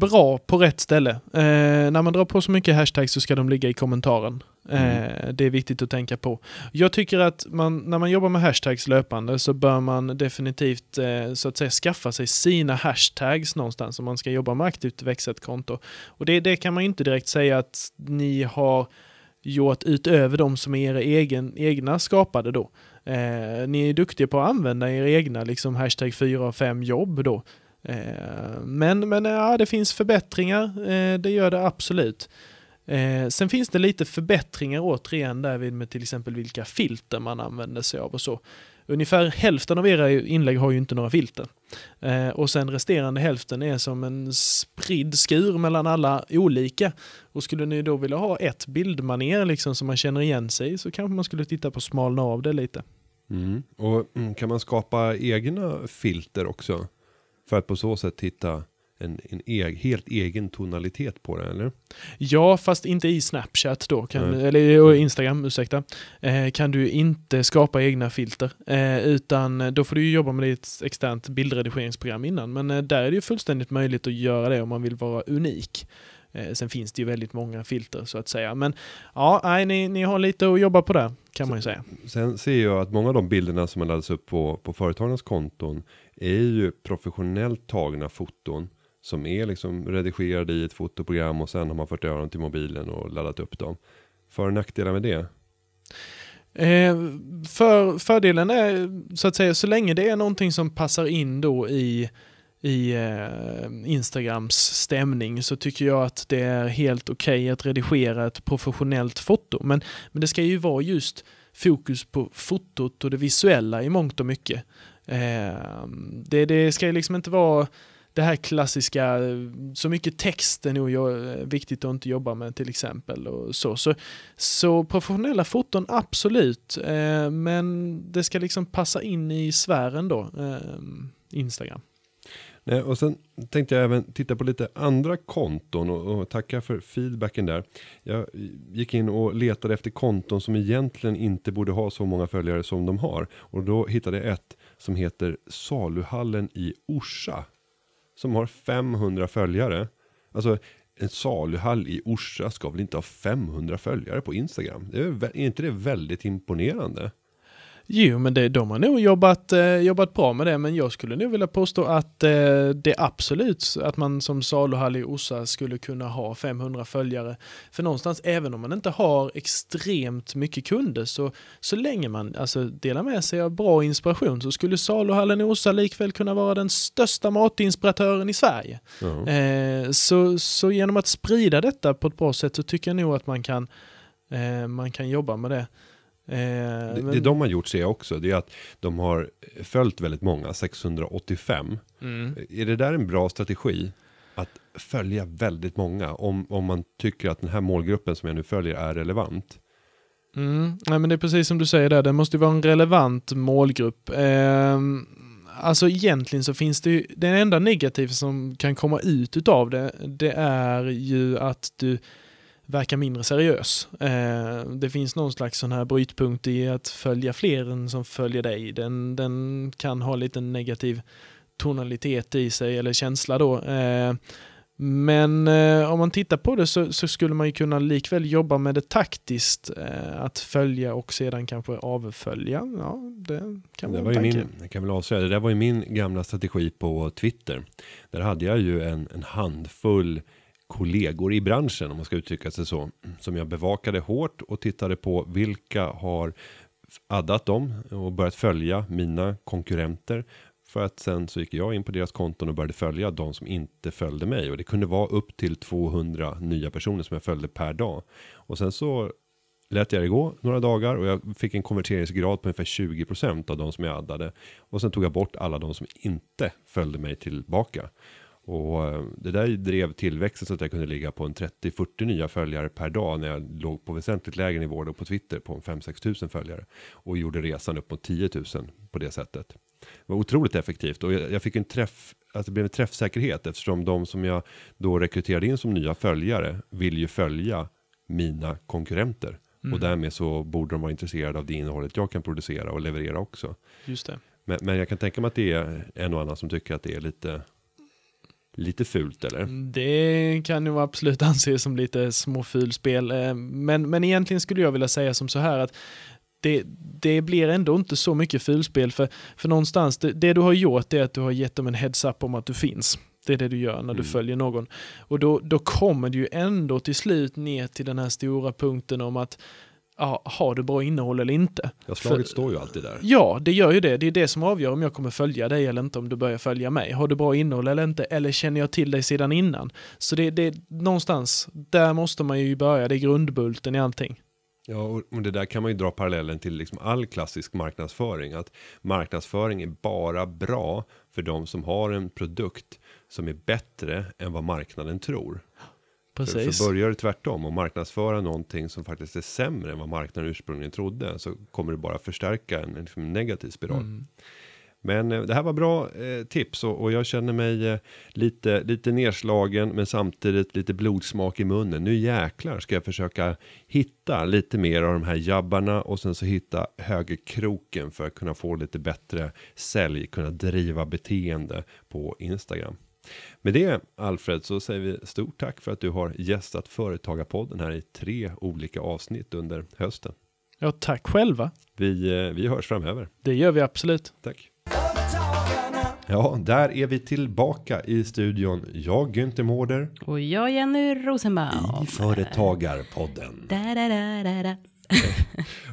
Bra på rätt ställe. Eh, när man drar på så mycket hashtags så ska de ligga i kommentaren. Eh, Det är viktigt att tänka på. Jag tycker att man, när man jobbar med hashtags löpande så bör man definitivt eh, så att säga skaffa sig sina hashtags någonstans om man ska jobba med aktivt växa ett konto. Och det, det kan man inte direkt säga att ni har gjort utöver de som är era egen, egna skapade då. Eh, ni är duktiga på att använda era egna liksom hashtag 4 och 5 jobb då. Eh, men men ja, det finns förbättringar, eh, det gör det absolut. Eh, sen finns det lite förbättringar återigen därvid med till exempel vilka filter man använder sig av och så. Ungefär hälften av era inlägg har ju inte några filter. Eh, och sen resterande hälften är som en spridd skur mellan alla olika. Och skulle ni då vilja ha ett bildmaner liksom som man känner igen sig i så kanske man skulle titta på att smalna av det lite. Mm. Och mm, kan man skapa egna filter också? För att på så sätt hitta en, en eg, helt egen tonalitet på det eller? Ja, fast inte i Snapchat då, kan, eller Instagram, ursäkta. Eh, kan du inte skapa egna filter. Eh, utan då får du ju jobba med ett externt bildredigeringsprogram innan. Men eh, där är det ju fullständigt möjligt att göra det om man vill vara unik. Eh, sen finns det ju väldigt många filter så att säga. Men ja, nej, ni, ni har lite att jobba på där, kan man ju säga. Sen ser jag att många av de bilderna som har laddats upp på, på företagarnas konton är ju professionellt tagna foton som är liksom redigerade i ett fotoprogram och sen har man fört över dem till mobilen och laddat upp dem. För och nackdelar med det? Eh, för, fördelen är så att säga så länge det är någonting som passar in då i, i eh, Instagrams stämning så tycker jag att det är helt okej att redigera ett professionellt foto. Men, men det ska ju vara just fokus på fotot och det visuella i mångt och mycket. Eh, det, det ska ju liksom inte vara det här klassiska, så mycket text är nog eh, viktigt att inte jobba med till exempel. Och så. Så, så professionella foton, absolut. Eh, men det ska liksom passa in i sfären då, eh, Instagram. Nej, och sen tänkte jag även titta på lite andra konton och, och tacka för feedbacken där. Jag gick in och letade efter konton som egentligen inte borde ha så många följare som de har. Och då hittade jag ett som heter Saluhallen i Orsa. Som har 500 följare. Alltså en saluhall i Orsa ska väl inte ha 500 följare på Instagram? Det är, är inte det väldigt imponerande? Jo, men det, de har nog jobbat, eh, jobbat bra med det, men jag skulle nog vilja påstå att eh, det absolut, att man som saluhall i Orsa skulle kunna ha 500 följare. För någonstans, även om man inte har extremt mycket kunder, så, så länge man alltså, delar med sig av bra inspiration så skulle saluhallen i Orsa likväl kunna vara den största matinspiratören i Sverige. Ja. Eh, så, så genom att sprida detta på ett bra sätt så tycker jag nog att man kan, eh, man kan jobba med det. Eh, Det, men- det de har gjort ser jag också, det är att de har följt väldigt många, 685. Mm. Är det där en bra strategi? Att följa väldigt många, om, om man tycker att den här målgruppen som jag nu följer är relevant. Mm. Nej, men det är precis som du säger där, det måste vara en relevant målgrupp. Eh, alltså egentligen så finns det ju, det enda negativa som kan komma ut utav det, det är ju att du verkar mindre seriös. Eh, det finns någon slags sån här brytpunkt i att följa fler än som följer dig. Den, den kan ha lite negativ tonalitet i sig, eller känsla då. Eh, men eh, om man tittar på det så, så skulle man ju kunna likväl jobba med det taktiskt. Eh, att följa och sedan kanske avfölja. Ja, det kan Det var ju min, jag kan väl avslöja, det där var ju min gamla strategi på Twitter. Där hade jag ju en, en handfull kollegor i branschen, om man ska uttrycka sig så, som jag bevakade hårt och tittade på vilka har addat dem och börjat följa mina konkurrenter. För att sen så gick jag in på deras konton och började följa de som inte följde mig. Och det kunde vara upp till 200 nya personer som jag följde per dag. Och sen så lät jag det gå några dagar och jag fick en konverteringsgrad på ungefär 20% av de som jag addade. Och sen tog jag bort alla de som inte följde mig tillbaka. Och eh, det där drev tillväxten så att jag kunde ligga på en 30-40 nya följare per dag när jag låg på väsentligt lägre nivå då på Twitter på 5-6 tusen följare. Och gjorde resan upp mot 10 000 på det sättet. Det var otroligt effektivt och jag, jag fick en träff, att det blev en träffsäkerhet eftersom de som jag då rekryterade in som nya följare vill ju följa mina konkurrenter. Och därmed så borde de vara intresserade av det innehållet jag kan producera och leverera också. Just det. Men, men jag kan tänka mig att det är en och annan som tycker att det är lite lite fult eller? Det kan ju absolut [LAUGHS] anses som lite småfulspel. eh, Men, men egentligen skulle jag vilja säga som så här att det, det blir ändå inte så mycket fulspel för, för någonstans, det, det du har gjort är att du har gett dem en heads-up om att du finns. Det är det du gör när du Mm. följer någon. Och då, då kommer du ju ändå till slut ner till den här stora punkten om att ja, har du bra innehåll eller inte? Ja, slaget För- står ju alltid där. Ja, det gör ju det. Det är det som avgör om jag kommer följa dig eller inte, om du börjar följa mig. Har du bra innehåll eller inte? Eller känner jag till dig sedan innan? Så det, det någonstans, där måste man ju börja. Det är grundbulten i allting. Ja, och och det där kan man ju dra parallellen till liksom all klassisk marknadsföring. Att marknadsföring är bara bra för de som har en produkt som är bättre än vad marknaden tror. Precis. för börjar du tvärtom och marknadsföra någonting som faktiskt är sämre än vad marknaden ursprungligen trodde så kommer det bara förstärka en, liksom negativ spiral. Mm. Men eh, det här var bra eh, tips och, och jag känner mig eh, lite, lite nedslagen men samtidigt lite blodsmak i munnen. Nu jäklar ska jag försöka hitta lite mer av de här jabbarna och sen så hitta högerkroken för att kunna få lite bättre sälj, kunna driva beteende på Instagram. Med det Alfred så säger vi stort tack för att du har gästat Företagarpodden här i tre olika avsnitt under hösten. Ja, tack själva. Vi, eh, vi hörs framöver. Det gör vi absolut. Tack. Ja, där är vi tillbaka i studion. Jag Günther Mårder Och jag Jenny Rosenbaum. i Företagarpodden. Da, da, da.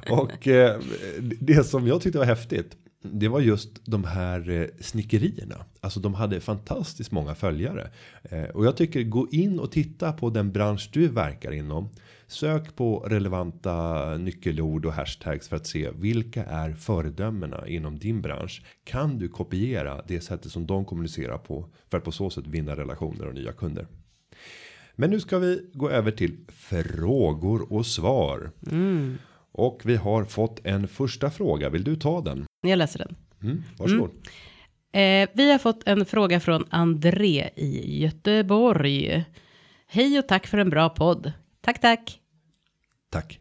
[LAUGHS] Och eh, det som jag tyckte var häftigt. Det var just de här eh, snickerierna. Alltså de hade fantastiskt många följare. Eh, och jag tycker gå in och titta på den bransch du verkar inom. Sök på relevanta nyckelord och hashtags för att se vilka är föredömena inom din bransch. Kan du kopiera det sättet som de kommunicerar på för att på så sätt vinna relationer och nya kunder. Men nu ska vi gå över till frågor och svar. Mm. Och vi har fått en första fråga. Vill du ta den? Jag läser den. Mm, varsågod. Eh, vi har fått en fråga från André i Göteborg. Hej och tack för en bra podd. Tack, tack. Tack.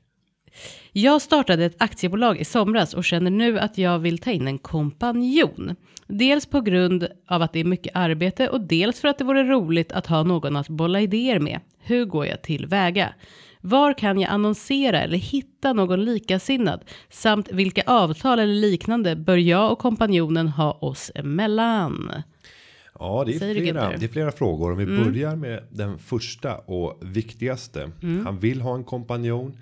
Jag startade ett aktiebolag i somras och känner nu att jag vill ta in en kompanjon. Dels på grund av att det är mycket arbete och dels för att det vore roligt att ha någon att bolla idéer med. Hur går jag tillväga? Var kan jag annonsera eller hitta någon likasinnad? Samt vilka avtal eller liknande bör jag och kompanjonen ha oss emellan? Ja, det är, Säger flera, det är flera frågor. Om vi börjar med den första och viktigaste. Han vill ha en kompanjon.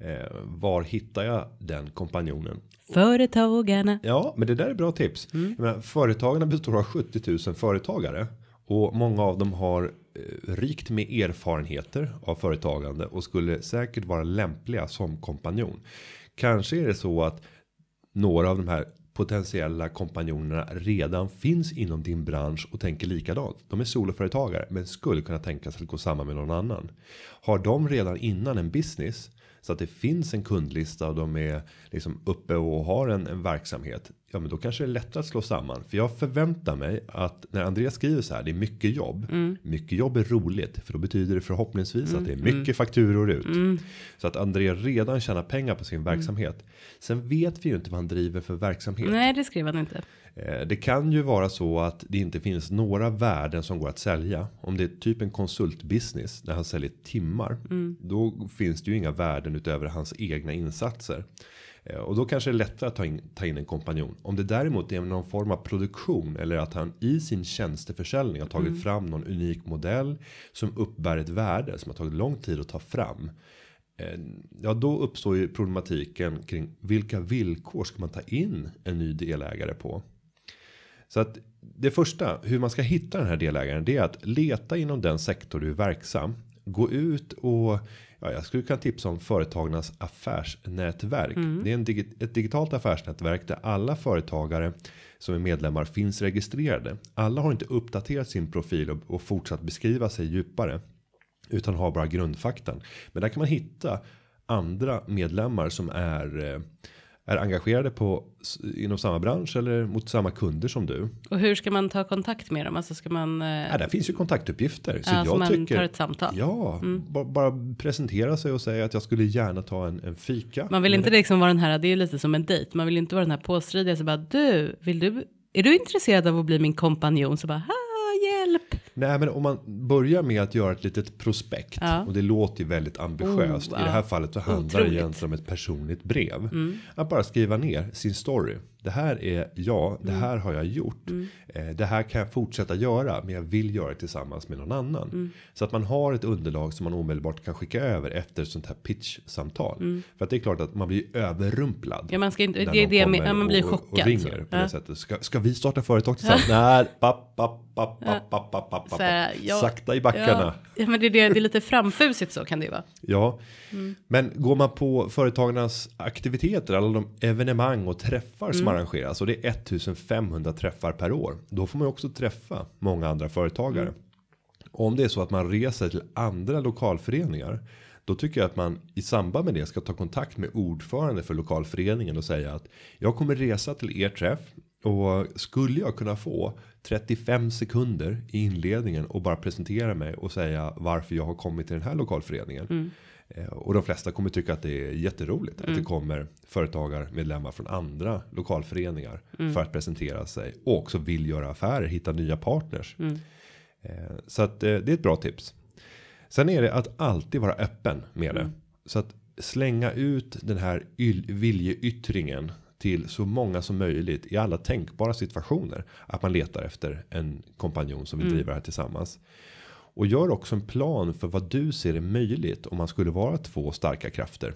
Eh, var hittar jag den kompanjonen? Företagarna. Ja, men det där är bra tips. Jag menar, företagarna består av 70 000 företagare och många av dem har Eh, rikt med erfarenheter av företagande och skulle säkert vara lämpliga som kompanjon. Kanske är det så att några av de här potentiella kompanjonerna redan finns inom din bransch och tänker likadant. De är soloföretagare men skulle kunna tänka sig att gå samman med någon annan. Har de redan innan en business så att det finns en kundlista och de är liksom uppe och har en, en verksamhet. Ja, men då kanske det är lättare att slå samman. För jag förväntar mig att när Andreas skriver så här, det är mycket jobb. Mycket jobb är roligt, för då betyder det förhoppningsvis att det är mycket fakturor ut. Så att Andreas redan tjänar pengar på sin verksamhet. Sen vet vi ju inte vad han driver för verksamhet. Nej, det skrev han inte. Eh, Det kan ju vara så att det inte finns några värden som går att sälja. Om det är typ en konsultbusiness där han säljer timmar. Då finns det ju inga värden utöver hans egna insatser. Eh, Och då kanske det är lättare att ta in, ta in en kompanjon. Om det däremot är någon form av produktion eller att han i sin tjänsteförsäljning har tagit fram någon unik modell som uppbär ett värde som har tagit lång tid att ta fram. Eh, Ja, då uppstår ju problematiken kring vilka villkor ska man ta in en ny delägare på? Så att det första hur man ska hitta den här delägaren det är att leta inom den sektor du är verksam. Gå ut och ja, jag skulle kunna tipsa om företagarnas affärsnätverk. Det är en digi- ett digitalt affärsnätverk där alla företagare som är medlemmar finns registrerade. Alla har inte uppdaterat sin profil och, och fortsatt beskriva sig djupare utan har bara grundfaktan. Men där kan man hitta andra medlemmar som är eh, är engagerade på inom samma bransch eller mot samma kunder som du. Och hur ska man ta kontakt med dem? Alltså ska man... eh, Ja, där finns ju kontaktuppgifter. Så Ja, jag man tycker. tar ett samtal. Ja, ba- bara presentera sig och säga att jag skulle gärna ta en, en fika. Man vill inte liksom vara den här, det är ju lite som en dejt. Man vill inte vara den här påstridiga så bara du, vill du, är du intresserad av att bli min kompanjon? Så bara. Nej, men om man börjar med att göra ett litet prospekt Ja. och det låter ju väldigt ambitiöst. Oh, I det här fallet så handlar det Otroligt. egentligen om ett personligt brev. Mm. Att bara skriva ner sin story. Det här är jag, det Mm. här har jag gjort. Eh, det här kan jag fortsätta göra, men jag vill göra det tillsammans med någon annan. Mm. Så att man har ett underlag som man omedelbart kan skicka över efter ett sånt här pitch-samtal. För att det är klart att man blir överrumplad. Mm. Ja, man ska inte, det är det med, ja, man blir och- chockad. Och ringer så. på Ja. det sättet. Ska, ska vi starta företag tillsammans? [LAUGHS] Nej, papp, papp, papp, papp, papp, papp, papp, Sakta i backarna. Ja, ja, men det är, det, det är lite framfusigt så kan det ju vara. Ja, Mm. men går man på företagarnas aktiviteter, alla de evenemang och träffar Mm. som arrangeras och det är 1500 träffar per år. Då får man ju också träffa många andra företagare. Mm. Om det är så att man reser till andra lokalföreningar. Då tycker jag att man i samband med det ska ta kontakt med ordförande för lokalföreningen och säga att jag kommer resa till er träff och skulle jag kunna få 35 sekunder i inledningen och bara presentera mig och säga varför jag har kommit till den här lokalföreningen. Eh, Och de flesta kommer tycka att det är jätteroligt att det kommer företagarmedlemmar från andra lokalföreningar för att presentera sig och också vill göra affärer, hitta nya partners. Eh, Så att eh, det är ett bra tips. Sen är det att alltid vara öppen med det. Så att slänga ut den här viljeyttringen till så många som möjligt i alla tänkbara situationer. Att man letar efter en kompanjon som vill driva det här tillsammans. Och gör också en plan för vad du ser är möjligt om man skulle vara två starka krafter.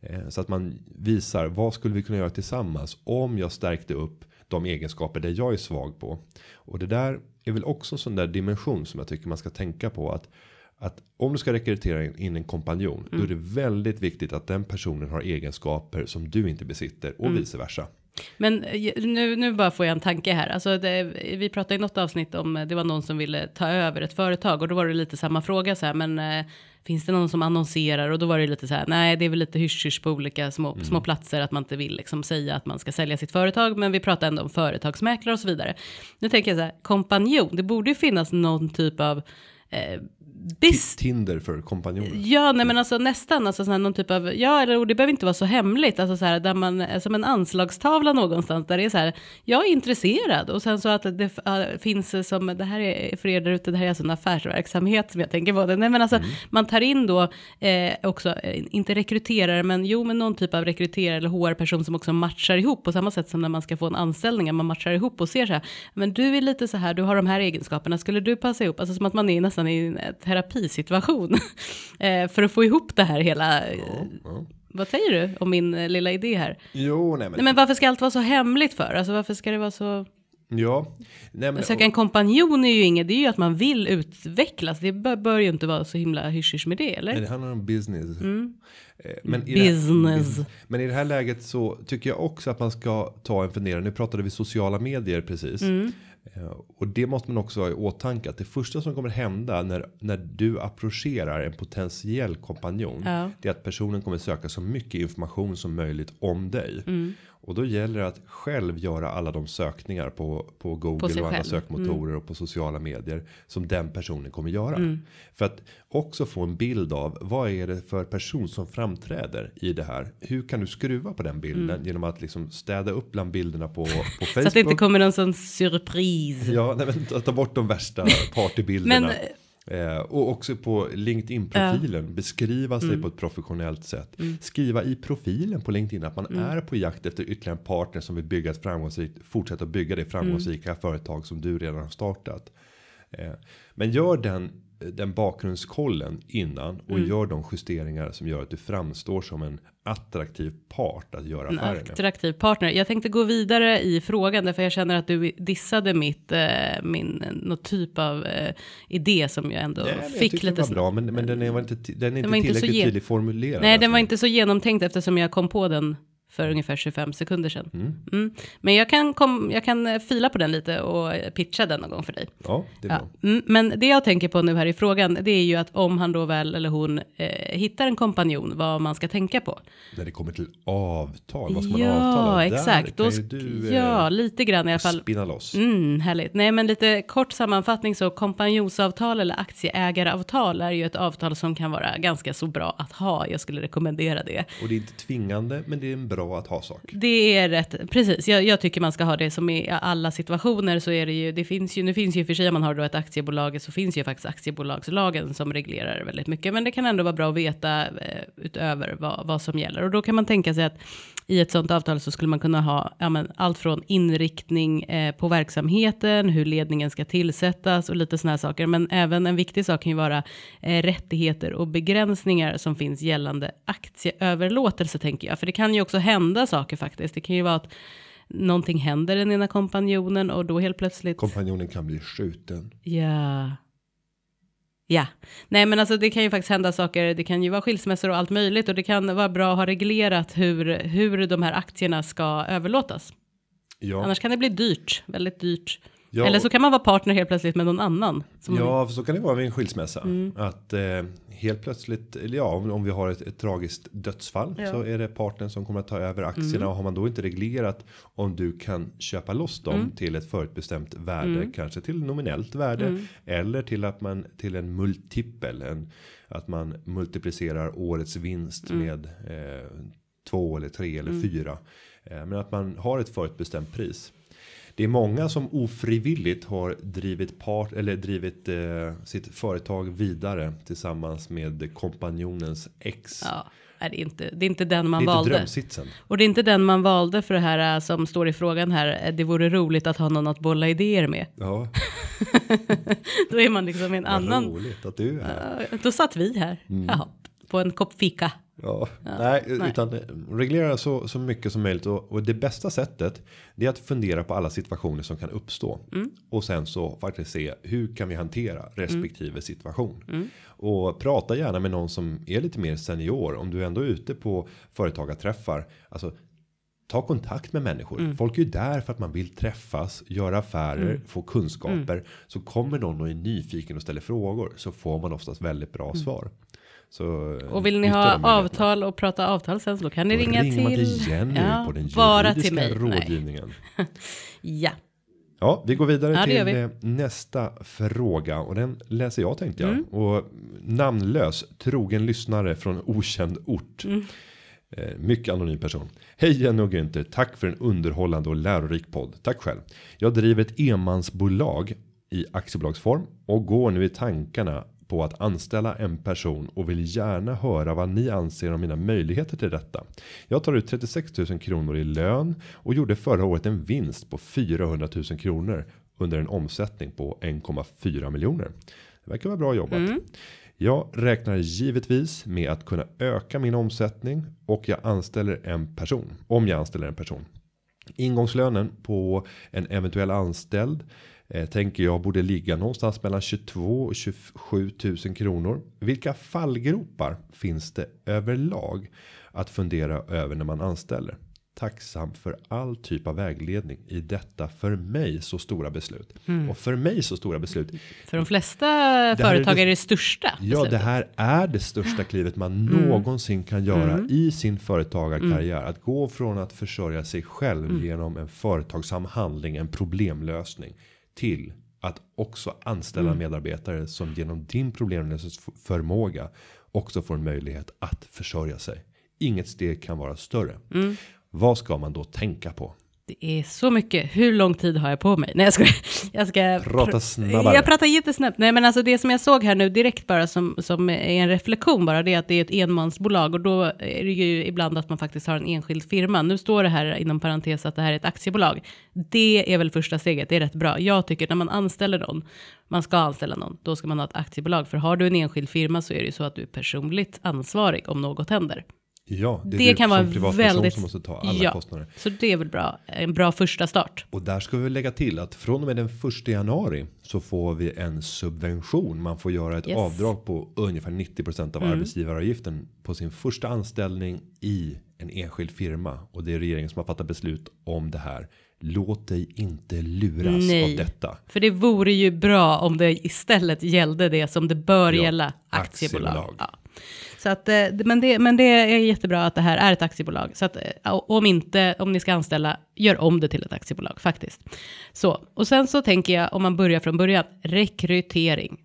Eh, Så att man visar vad skulle vi kunna göra tillsammans om jag stärkte upp de egenskaper där jag är svag på. Och det där är väl också en sån där dimension som jag tycker man ska tänka på att att om du ska rekrytera in- en kompanjon då är det väldigt viktigt att den personen har egenskaper som du inte besitter och vice versa. Men eh, nu, nu bara får jag en tanke här. Alltså det, vi pratade i något avsnitt om, eh, det var någon som ville ta över ett företag och då var det lite samma fråga så här, men eh, finns det någon som annonserar? Och då var det lite så här, nej det är väl lite hysch på olika små, Mm. små platser att man inte vill liksom säga att man ska sälja sitt företag. Men vi pratar ändå om företagsmäklare och så vidare. Nu tänker jag så här, kompanjon, det borde ju finnas någon typ av eh, bis- Tinder för kompanjoner. Ja, nej men alltså nästan, alltså sån här, någon typ av, ja, eller det behöver inte vara så hemligt, alltså så här, där man, eh, som en anslagstavla någonstans, där det är så här, jag är intresserad, och sen så att det äh, finns som, det här är för er där ute, det här är alltså en affärsverksamhet som jag tänker på det, nej men alltså, man tar in då eh, också, eh, inte rekryterare, men jo, men någon typ av rekryterare eller HR-person som också matchar ihop, på samma sätt som när man ska få en anställning, man matchar ihop och ser så här, men du är lite så här, du har de här egenskaperna, skulle du passa ihop, alltså som att man är nästan i en terapisituation, [LAUGHS] eh, för att få ihop det här hela, eh, Ja. vad säger du om min eh, lilla idé här? Jo, nej men. Nej men varför ska allt vara så hemligt för? Alltså varför ska det vara så? Ja. Nej, men, Söka en kompanjon är ju inget, det är ju att man vill utvecklas. Det bör, bör ju inte vara så himla hysch med det, Nej, eller? det handlar om business. Mm. Eh, Men i, det här, Business. men i det här läget så tycker jag också att man ska ta en funderare. Nu pratade vi sociala medier precis. Mm. Eh, Och det måste man också ha i åtanke. Att det första som kommer hända när, när du approcherar en potentiell kompanjon. Ja. Det är att personen kommer söka så mycket information som möjligt om dig. Mm. Och då gäller det att själv göra alla de sökningar på, på Google sig och andra själv. Mm. sökmotorer och på sociala medier. Som den personen kommer göra. Mm. För att också få en bild av vad är det för person som framträder i det här. Hur kan du skruva på den bilden genom att liksom städa upp bland bilderna på, på Facebook. [LAUGHS] Mm. Så att det inte kommer någon sån surprise. Ja, nej, men ta- ta bort de värsta [LAUGHS] partybilderna. Men- Eh, och också på LinkedIn-profilen beskriva sig Mm. på ett professionellt sätt. Skriva i profilen på LinkedIn att man Mm. är på jakt efter ytterligare en partner som vill bygga ett framgångsrikt, fortsätta bygga det framgångsrika Mm. företag som du redan har startat. Eh, men gör den, den bakgrundskollen innan och Mm. gör de justeringar som gör att du framstår som en attraktiv part att göra affärer med. attraktiv partner. Jag tänkte gå vidare i frågan därför jag känner att du dissade mitt, eh, min, något typ av eh, idé som jag ändå Nej, jag fick tyckte lite det var bra, men, men den är var inte, den är inte var inte så tillräckligt tydligt formulerad. Nej, den alltså. var inte så genomtänkt eftersom jag kom på den för ungefär 25 sekunder sedan. Mm. Mm. Men jag kan, kom, jag kan eh, fila på den lite och eh, pitcha den någon gång för dig. Ja, det är Ja. bra. Mm, men det jag tänker på nu här i frågan, det är ju att om han då väl eller hon eh, hittar en kompanjon, vad man ska tänka på. När det kommer till avtal, vad ska man ja, avtala? exakt. Där Då kan ju sk- du eh, ja, lite grann i alla fall. spinna loss. Mm, härligt. Nej, men lite kort sammanfattning så kompanjonsavtal eller aktieägaravtal är ju ett avtal som kan vara ganska så bra att ha. Jag skulle rekommendera det. Och det är inte tvingande, men det är en bra att ha saker. Det är rätt, precis. Jag, jag tycker man ska ha det som i alla situationer så är det ju, det finns ju, nu finns ju för sig om man har då ett aktiebolag så finns ju faktiskt aktiebolagslagen som reglerar väldigt mycket. Men det kan ändå vara bra att veta eh, utöver vad, vad som gäller. Och då kan man tänka sig att i ett sånt avtal så skulle man kunna ha ja, men, allt från inriktning eh, på verksamheten, hur ledningen ska tillsättas och lite sådana här saker. Men även en viktig sak kan ju vara eh, rättigheter och begränsningar som finns gällande aktieöverlåtelse tänker jag. För det kan ju också hända saker faktiskt. Det kan ju vara att någonting händer den ena kompanjonen och då helt plötsligt. Kompanjonen kan bli skjuten. Ja. Ja, nej men alltså det kan ju faktiskt hända saker, det kan ju vara skilsmässor och allt möjligt. Och det kan vara bra att ha reglerat hur, hur de här aktierna ska överlåtas. Ja, Annars kan det bli dyrt, väldigt dyrt. Ja, Eller så kan man vara partner helt plötsligt med någon annan. Ja för så kan det vara vid en skilsmässa. Mm. Att eh, helt plötsligt, ja, om, om vi har ett, ett tragiskt dödsfall Ja. så är det partnern som kommer att ta över aktierna. Mm. Och har man då inte reglerat om du kan köpa loss dem Mm. till ett förutbestämt värde, Mm. kanske till nominellt värde Mm. eller till att man till en multipel, en, att man multiplicerar årets vinst Mm. med eh, två eller tre eller fyra. Eh, men att man har ett förutbestämt pris. Det är många som ofrivilligt har drivit part eller drivit eh, sitt företag vidare tillsammans med kompanjonens ex. Ja, är det, inte, det är inte den man det är valde. drömsitsen. Och det är inte den man valde för det här äh, som står i frågan här. äh, Det vore roligt att ha någon att bolla idéer med. Ja, [LAUGHS] Då är man liksom en vad annan. roligt att du är här. Då satt vi här. Jaha, på en kopp fika. Ja, nej, nej. utan eh, reglera så, så mycket som möjligt och, och det bästa sättet det är att fundera på alla situationer som kan uppstå Mm. och sen så faktiskt se hur kan vi hantera respektive Mm. situation och prata gärna med någon som är lite mer senior om du ändå är ute på företagarträffar alltså Ta kontakt med människor. Mm. Folk är ju där för att man vill träffas, göra affärer, få kunskaper. Mm. Så kommer någon och är nyfiken och ställer frågor så får man oftast väldigt bra Mm. svar. Så, eh, Och vill ni ha avtal och prata avtal sen så då kan ni Då ringa man till... till Jenny Ja, på den bara till mig. Rådgivningen. [LAUGHS] Ja. Ja, vi går vidare Ja, till eh, nästa fråga och den läser jag tänkte jag. Mm. Och namnlös trogen lyssnare från okänd ort. Mm. Eh, mycket anonym person. Hej Jenny och Günther, tack för en underhållande och lärorik podd. Tack själv. Jag driver ett enmansbolag i aktiebolagsform och går nu i tankarna på att anställa en person och vill gärna höra vad ni anser om mina möjligheter till detta. Jag tar ut 36 000 kronor i lön och gjorde förra året en vinst på 400 000 kronor under en omsättning på 1,4 miljoner. Det verkar vara bra jobbat. Jag räknar givetvis med att kunna öka min omsättning och jag anställer en person om jag anställer en person. Ingångslönen på en eventuell anställd eh, tänker jag borde ligga någonstans mellan 22 och 27 000 kronor. Vilka fallgropar finns det överlag att fundera över när man anställer? Tacksam för all typ av vägledning i detta för mig så stora beslut. Och för mig så stora beslut. För de flesta företag är det största. Ja, beslutet. det här är det största klivet man någonsin kan göra i sin företagarkarriär. Att gå från att försörja sig själv genom en företagsam handling, en problemlösning till att också anställa medarbetare som genom din problemlösningsförmåga också får en möjlighet att försörja sig. Inget steg kan vara större. Vad ska man då tänka på? Det är så mycket. Hur lång tid har jag på mig? Nej, jag ska, [LAUGHS] jag ska Prata snabbare. Jag pratar jättesnabbt. Nej, men alltså det som jag såg här nu direkt bara som, som är en reflektion bara, det är att det är ett enmansbolag och då är det ju ibland att man faktiskt har en enskild firma. Nu står det här inom parentes att det här är ett aktiebolag. Det är väl första steget, det är rätt bra. Jag tycker när man anställer någon, man ska anställa någon, då ska man ha ett aktiebolag. För har du en enskild firma så är det ju så att du är personligt ansvarig om något händer. Ja, det, Det kan vara väldigt- som måste ta alla Ja. kostnader. Så det är väl bra, en bra första start. Och där ska vi lägga till att från och med den första januari så får vi en subvention. Man får göra ett Yes. Mm. avdrag på ungefär 90% av arbetsgivaravgiften på sin första anställning i en enskild firma och det är regeringen som har fattat beslut om det här. Låt dig inte luras Nej. av detta. För det vore ju bra om det istället gällde det som det bör Ja, gälla, aktiebolag. aktiebolag. Ja. Så att, eh, men, det, men det är jättebra att det här är ett aktiebolag. Så att eh, om inte, om ni ska anställa, gör om det till ett aktiebolag faktiskt. Så, och sen så tänker jag, om man börjar från början, rekrytering.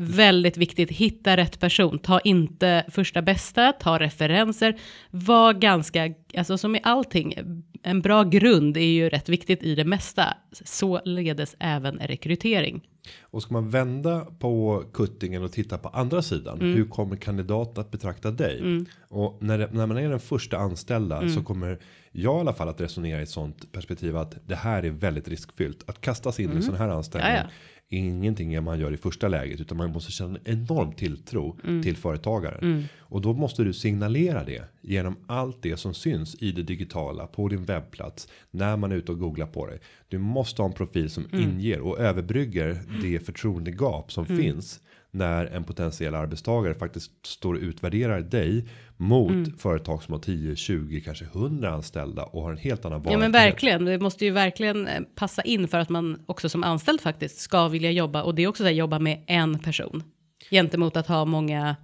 Väldigt viktigt, hitta rätt person. Ta inte första bästa, ta referenser. Var ganska, alltså som i allting, en bra grund är ju rätt viktigt i det mesta. Således även rekrytering. Och ska man vända på kuttingen och titta på andra sidan. Mm. Hur kommer kandidaten att betrakta dig? Och när, det, när man är den första anställda Mm. så kommer jag i alla fall att resonera i ett sånt perspektiv att det här är väldigt riskfyllt. Att kastas in i en sån här anställning. Mm. Ingenting man gör i första läget utan man måste känna en enorm tilltro Mm. till företagaren. Och då måste du signalera det genom allt det som syns i det digitala på din webbplats. När man är ute och googlar på dig. Du måste ha en profil som Mm. inger och överbrygger det förtroendegap som finns. När en potentiell arbetstagare faktiskt står och utvärderar dig mot Mm. företag som har 10, 20, kanske 100 anställda och har en helt annan Ja men verkligen, det måste ju verkligen eh, passa in för att man också som anställd faktiskt ska vilja jobba och det är också så här, jobba med en person gentemot att ha många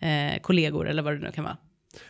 eh, kollegor eller vad det nu kan vara.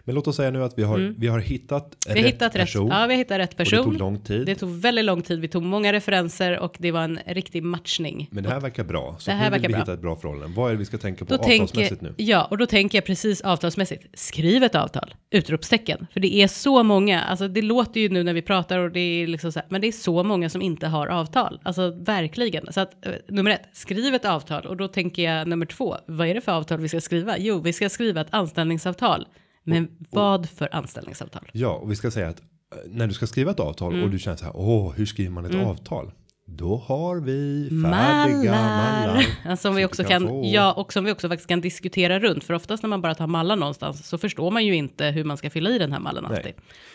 Men låt oss säga nu att vi har, vi har hittat Mm. Vi rätt hittat rätt, person. ja, vi har hittat rätt Och person. det tog lång tid. Det tog väldigt lång tid, vi tog många referenser och det var en riktig matchning. Men det här verkar bra. Så Det här nu vill verkar vi bra. hitta ett bra förhållande. Vad är det vi ska tänka på Då avtalsmässigt nu? ja, och då tänker jag precis avtalsmässigt. Skriv ett avtal, utropstecken. För det är så många, alltså det låter ju nu när vi pratar och det är liksom så här, men det är så många som inte har avtal. Alltså verkligen. Så att eh, nummer ett, skriv ett avtal. Och då tänker jag nummer två, vad är det för avtal vi ska skriva? Jo, vi ska skriva ett anställningsavtal. Men vad för anställningsavtal? Ja, och vi ska säga att eh, när du ska skriva ett avtal Mm. och du känner så här, åh, hur skriver man ett avtal? Då har vi färdiga mallar. Ja, Som vi också kan ja, och som vi också faktiskt kan diskutera runt. För oftast när man bara tar mallar någonstans så förstår man ju inte hur man ska fylla i den här mallen Nej. alltid.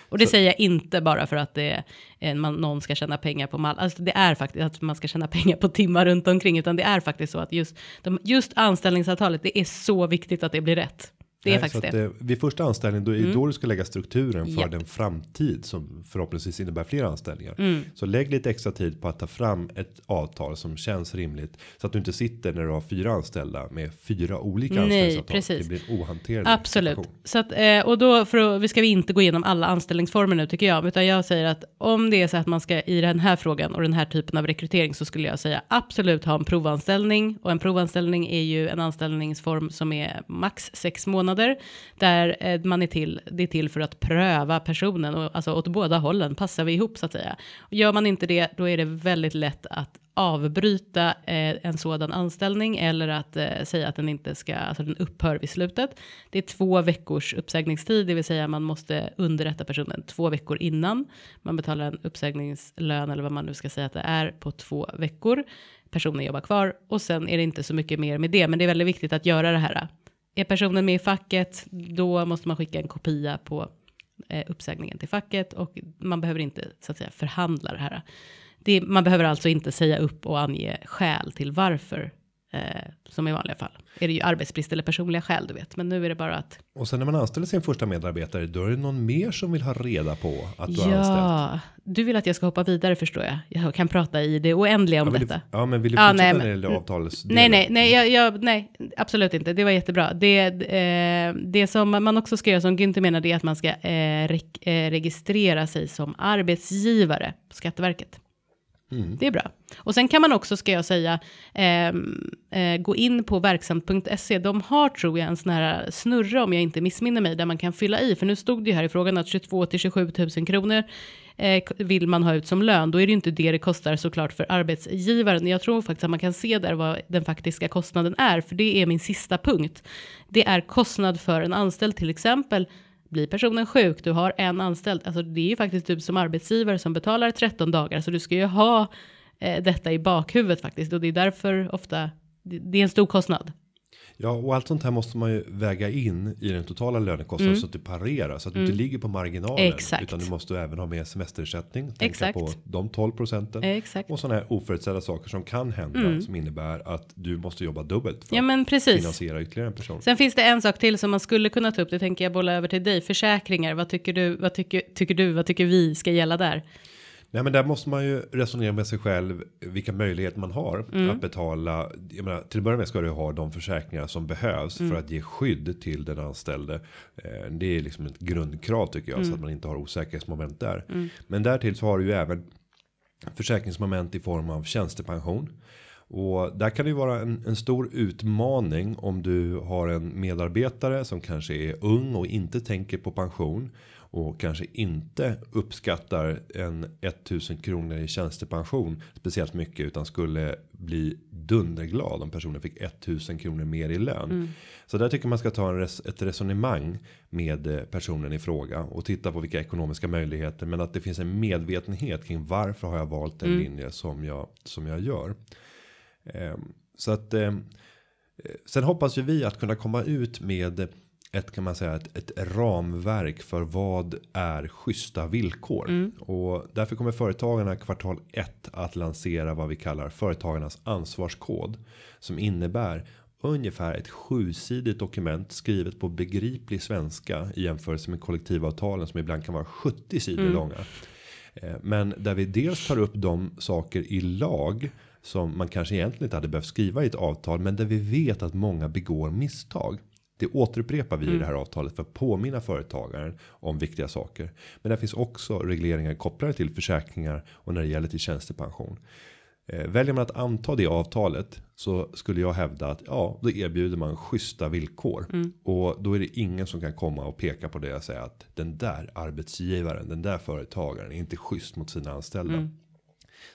Och det säger jag inte bara för att det är, man, någon ska tjäna pengar på mall. Alltså det är faktiskt att man ska tjäna pengar på timmar runt omkring. Utan det är faktiskt så att just, de, just anställningsavtalet, det är så viktigt att det blir rätt. Det är Nej, faktiskt att, det. Mm. vid första anställningen då är det då du ska lägga strukturen för Japp. den framtid som förhoppningsvis innebär fler anställningar. Mm. Så lägg lite extra tid på att ta fram ett avtal som känns rimligt så att du inte sitter när du har fyra anställda med fyra olika Nej, anställningsavtal. precis. Det blir en ohanterlig Absolut. situation. Så att, eh, och då för att, vi ska vi inte gå igenom alla anställningsformer nu tycker jag, utan jag säger att om det är så att man ska i den här frågan och den här typen av rekrytering så skulle jag säga absolut ha en provanställning och en provanställning är ju en anställningsform som är max sex månader där eh, man är till. Det är till för att pröva personen och alltså åt båda hållen passar vi ihop så att säga. Gör man inte det, då är det väldigt lätt att avbryta eh, en sådan anställning eller att eh, säga att den inte ska, alltså den upphör vid slutet. Det är två veckors uppsägningstid, det vill säga man måste underrätta personen två veckor innan. Man betalar en uppsägningslön eller vad man nu ska säga att det är på två veckor. Personen jobbar kvar och sen är det inte så mycket mer med det, men det är väldigt viktigt att göra det här. Är personen med i facket, då måste man skicka en kopia på eh, uppsägningen till facket och man behöver inte så att säga förhandla det här. Det, man behöver alltså inte säga upp och ange skäl till varför. Eh, som i vanliga fall. Är det ju arbetsbrist eller personliga skäl du vet. Men nu är det bara att. Och sen när man anställer sin första medarbetare då är det någon mer som vill ha reda på att du har anställt. Ja, du vill att jag ska hoppa vidare förstår jag. Jag kan prata i det oändliga om Ja, men, du, detta. ja, men vill du Ja, fortsätta nej, när det gäller avtalsdelen? Nej, nej, nej, jag, jag, nej, absolut inte. Det var jättebra. Det, eh, det som man också ska göra, som Günther menar, det är att man ska eh, rek, eh, registrera sig som arbetsgivare på Skatteverket. Mm. Det är bra. Och sen kan man också, ska jag säga, eh, eh, gå in på verksamt.se. De har, tror jag, en sån här snurra, om jag inte missminner mig, där man kan fylla i. För nu stod det ju här i frågan att 22 till 27 000 kronor eh, vill man ha ut som lön. Då är det ju inte det det kostar såklart för arbetsgivaren. Jag tror faktiskt att man kan se där vad den faktiska kostnaden är, för det är min sista punkt. Det är kostnad för en anställd, till exempel blir personen sjuk, du har en anställd, alltså det är ju faktiskt du som arbetsgivare som betalar 13 dagar, så du ska ju ha eh, detta i bakhuvudet faktiskt, och det är därför ofta, det, det är en stor kostnad. Ja, och allt sånt här måste man ju väga in i den totala lönekostnaden så att du parerar så att du inte ligger på marginalen. Mm. Exakt. Utan du måste även ha med semesterersättning. Tänka Exakt. på de 12 procenten. Exakt. Och sådana här oförutsedda saker som kan hända som innebär att du måste jobba dubbelt för Ja men att precis. finansiera ytterligare en person. Sen finns det en sak till som man skulle kunna ta upp, det tänker jag bolla över till dig, försäkringar, vad tycker du, vad tycker, tycker du, vad tycker vi ska gälla där? Nej, men där måste man ju resonera med sig själv vilka möjligheter man har Mm. att betala. Jag menar, till att börja med ska du ha de försäkringar som behövs Mm. för att ge skydd till den anställde. Eh, Det är liksom ett grundkrav tycker jag så Mm. att man inte har osäkerhetsmoment där. Men därtill så har du ju även försäkringsmoment i form av tjänstepension. Och där kan det ju vara en, en stor utmaning om du har en medarbetare som kanske är ung och inte tänker på pension. Och kanske inte uppskattar en 1000 kronor i tjänstepension speciellt mycket. Utan skulle bli dunderglad om personen fick 1000 kronor mer i lön. Så där tycker man ska ta res, ett resonemang med eh, personen i fråga. Och titta på vilka ekonomiska möjligheter. Men att det finns en medvetenhet kring varför har jag valt en linje som jag, som jag gör. Ehm, så att ehm, eh, sen hoppas ju vi att kunna komma ut med ett kan man säga ett, ett ramverk för vad är schyssta villkor och därför kommer företagarna kvartal 1 att lansera vad vi kallar företagarnas ansvarskod som innebär ungefär ett sjusidigt dokument skrivet på begriplig svenska i jämförelse med kollektivavtalen som ibland kan vara 70 sidor långa. Eh, Men där vi dels tar upp de saker i lag som man kanske egentligen inte hade behövt skriva i ett avtal, men där vi vet att många begår misstag. Det återupprepar vi i det här avtalet för att påminna företagaren om viktiga saker. Men det finns också regleringar kopplade till försäkringar och när det gäller till tjänstepension. Eh, väljer man att anta det avtalet så skulle jag hävda att ja, då erbjuder man schyssta villkor och då är det ingen som kan komma och peka på det och säga att den där arbetsgivaren, den där företagaren är inte schysst mot sina anställda.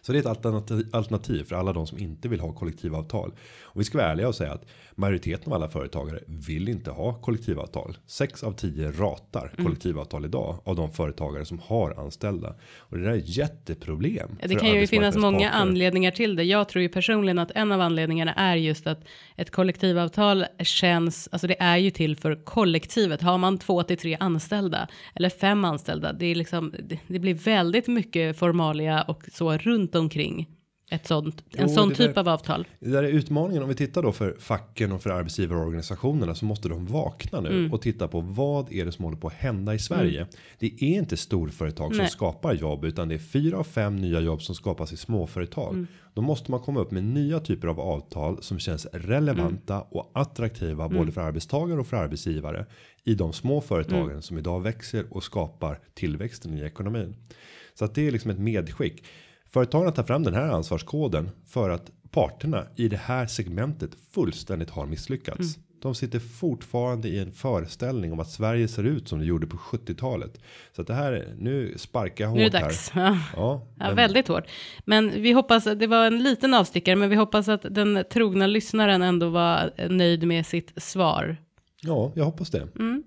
Så det är ett alternativ, alternativ för alla de som inte vill ha kollektivavtal. Och vi ska vara ärliga och säga att majoriteten av alla företagare vill inte ha kollektivavtal. 6 av 10 ratar kollektivavtal idag av de företagare som har anställda. Och det där är ett jätteproblem. Ja, det kan ju finnas många anledningar till det. Jag tror ju personligen att en av anledningarna är just att ett kollektivavtal känns, alltså det är ju till för kollektivet. Har man två till tre anställda eller fem anställda, det är liksom, det, det blir väldigt mycket formalia och så runt omkring ett sånt, Jo, en sån det typ där- av avtal? Det där är utmaningen om vi tittar då för facken och för arbetsgivarorganisationerna så måste de vakna nu Mm. och titta på vad är det som håller på att hända i Sverige. Det är inte storföretag som Nej. skapar jobb utan det är fyra av fem nya jobb som skapas i småföretag. Mm. Då måste man komma upp med nya typer av avtal som känns relevanta Mm. och attraktiva både för arbetstagare och för arbetsgivare i de små företagen Mm. som idag växer och skapar tillväxten i ekonomin. Så att det är liksom ett medskick. Företagen tar fram den här ansvarskoden för att parterna i det här segmentet fullständigt har misslyckats. Mm. De sitter fortfarande i en föreställning om att Sverige ser ut som det gjorde på 70-talet. Så att det här nu sparkar jag hårt Nu är det dags. Ja. Ja, Ja, men- väldigt hårt. Men vi hoppas, det var en liten avstickare, men vi hoppas att den trogna lyssnaren ändå var nöjd med sitt svar. Ja, jag hoppas det. Mm.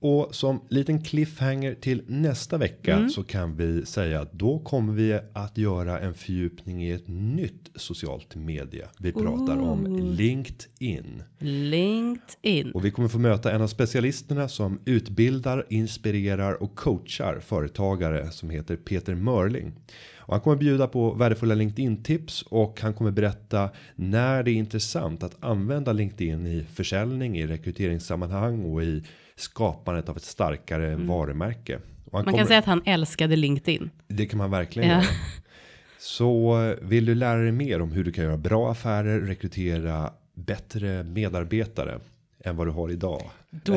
Och som liten cliffhanger till nästa vecka Mm. så kan vi säga att då kommer vi att göra en fördjupning i ett nytt socialt media. Vi pratar om LinkedIn. LinkedIn. Och vi kommer få möta en av specialisterna som utbildar, inspirerar och coachar företagare som heter Peter Mörling. Och han kommer bjuda på värdefulla LinkedIn tips och han kommer berätta när det är intressant att använda LinkedIn i försäljning, i rekryteringssammanhang och i skapandet av ett starkare varumärke. Och han Man kommer, kan säga att han älskade LinkedIn. det kan man verkligen Ja. göra. Så eh, vill du lära dig mer om hur du kan göra bra affärer, rekrytera bättre medarbetare än vad du har idag. Då,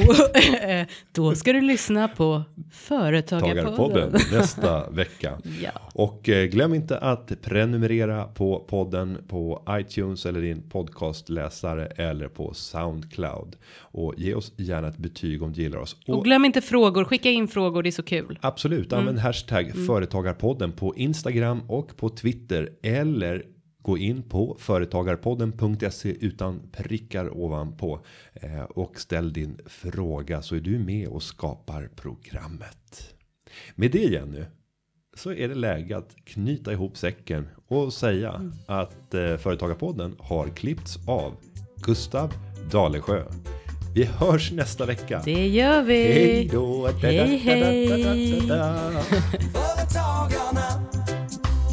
[LAUGHS] då ska du lyssna på Tagarpodden Företagarpodden. nästa vecka. [LAUGHS] Ja. Och eh, glöm inte att prenumerera på podden på iTunes eller din podcastläsare eller på Soundcloud. Och ge oss gärna ett betyg om du gillar oss. Och Och glöm inte frågor, skicka in frågor, det är så kul. absolut, använd hashtag företagarpodden på Instagram och på Twitter. Eller gå in på företagarpodden.se utan prickar ovanpå. Eh, och ställ din fråga så är du med och skapar programmet. Med det Jenny. Så är det läge att knyta ihop säcken och säga att eh, Företagarpodden har klippts av Gustav Dalesjö. Vi hörs nästa vecka. Det gör vi. Hej då! Hej, hej. [LAUGHS] Företagarna.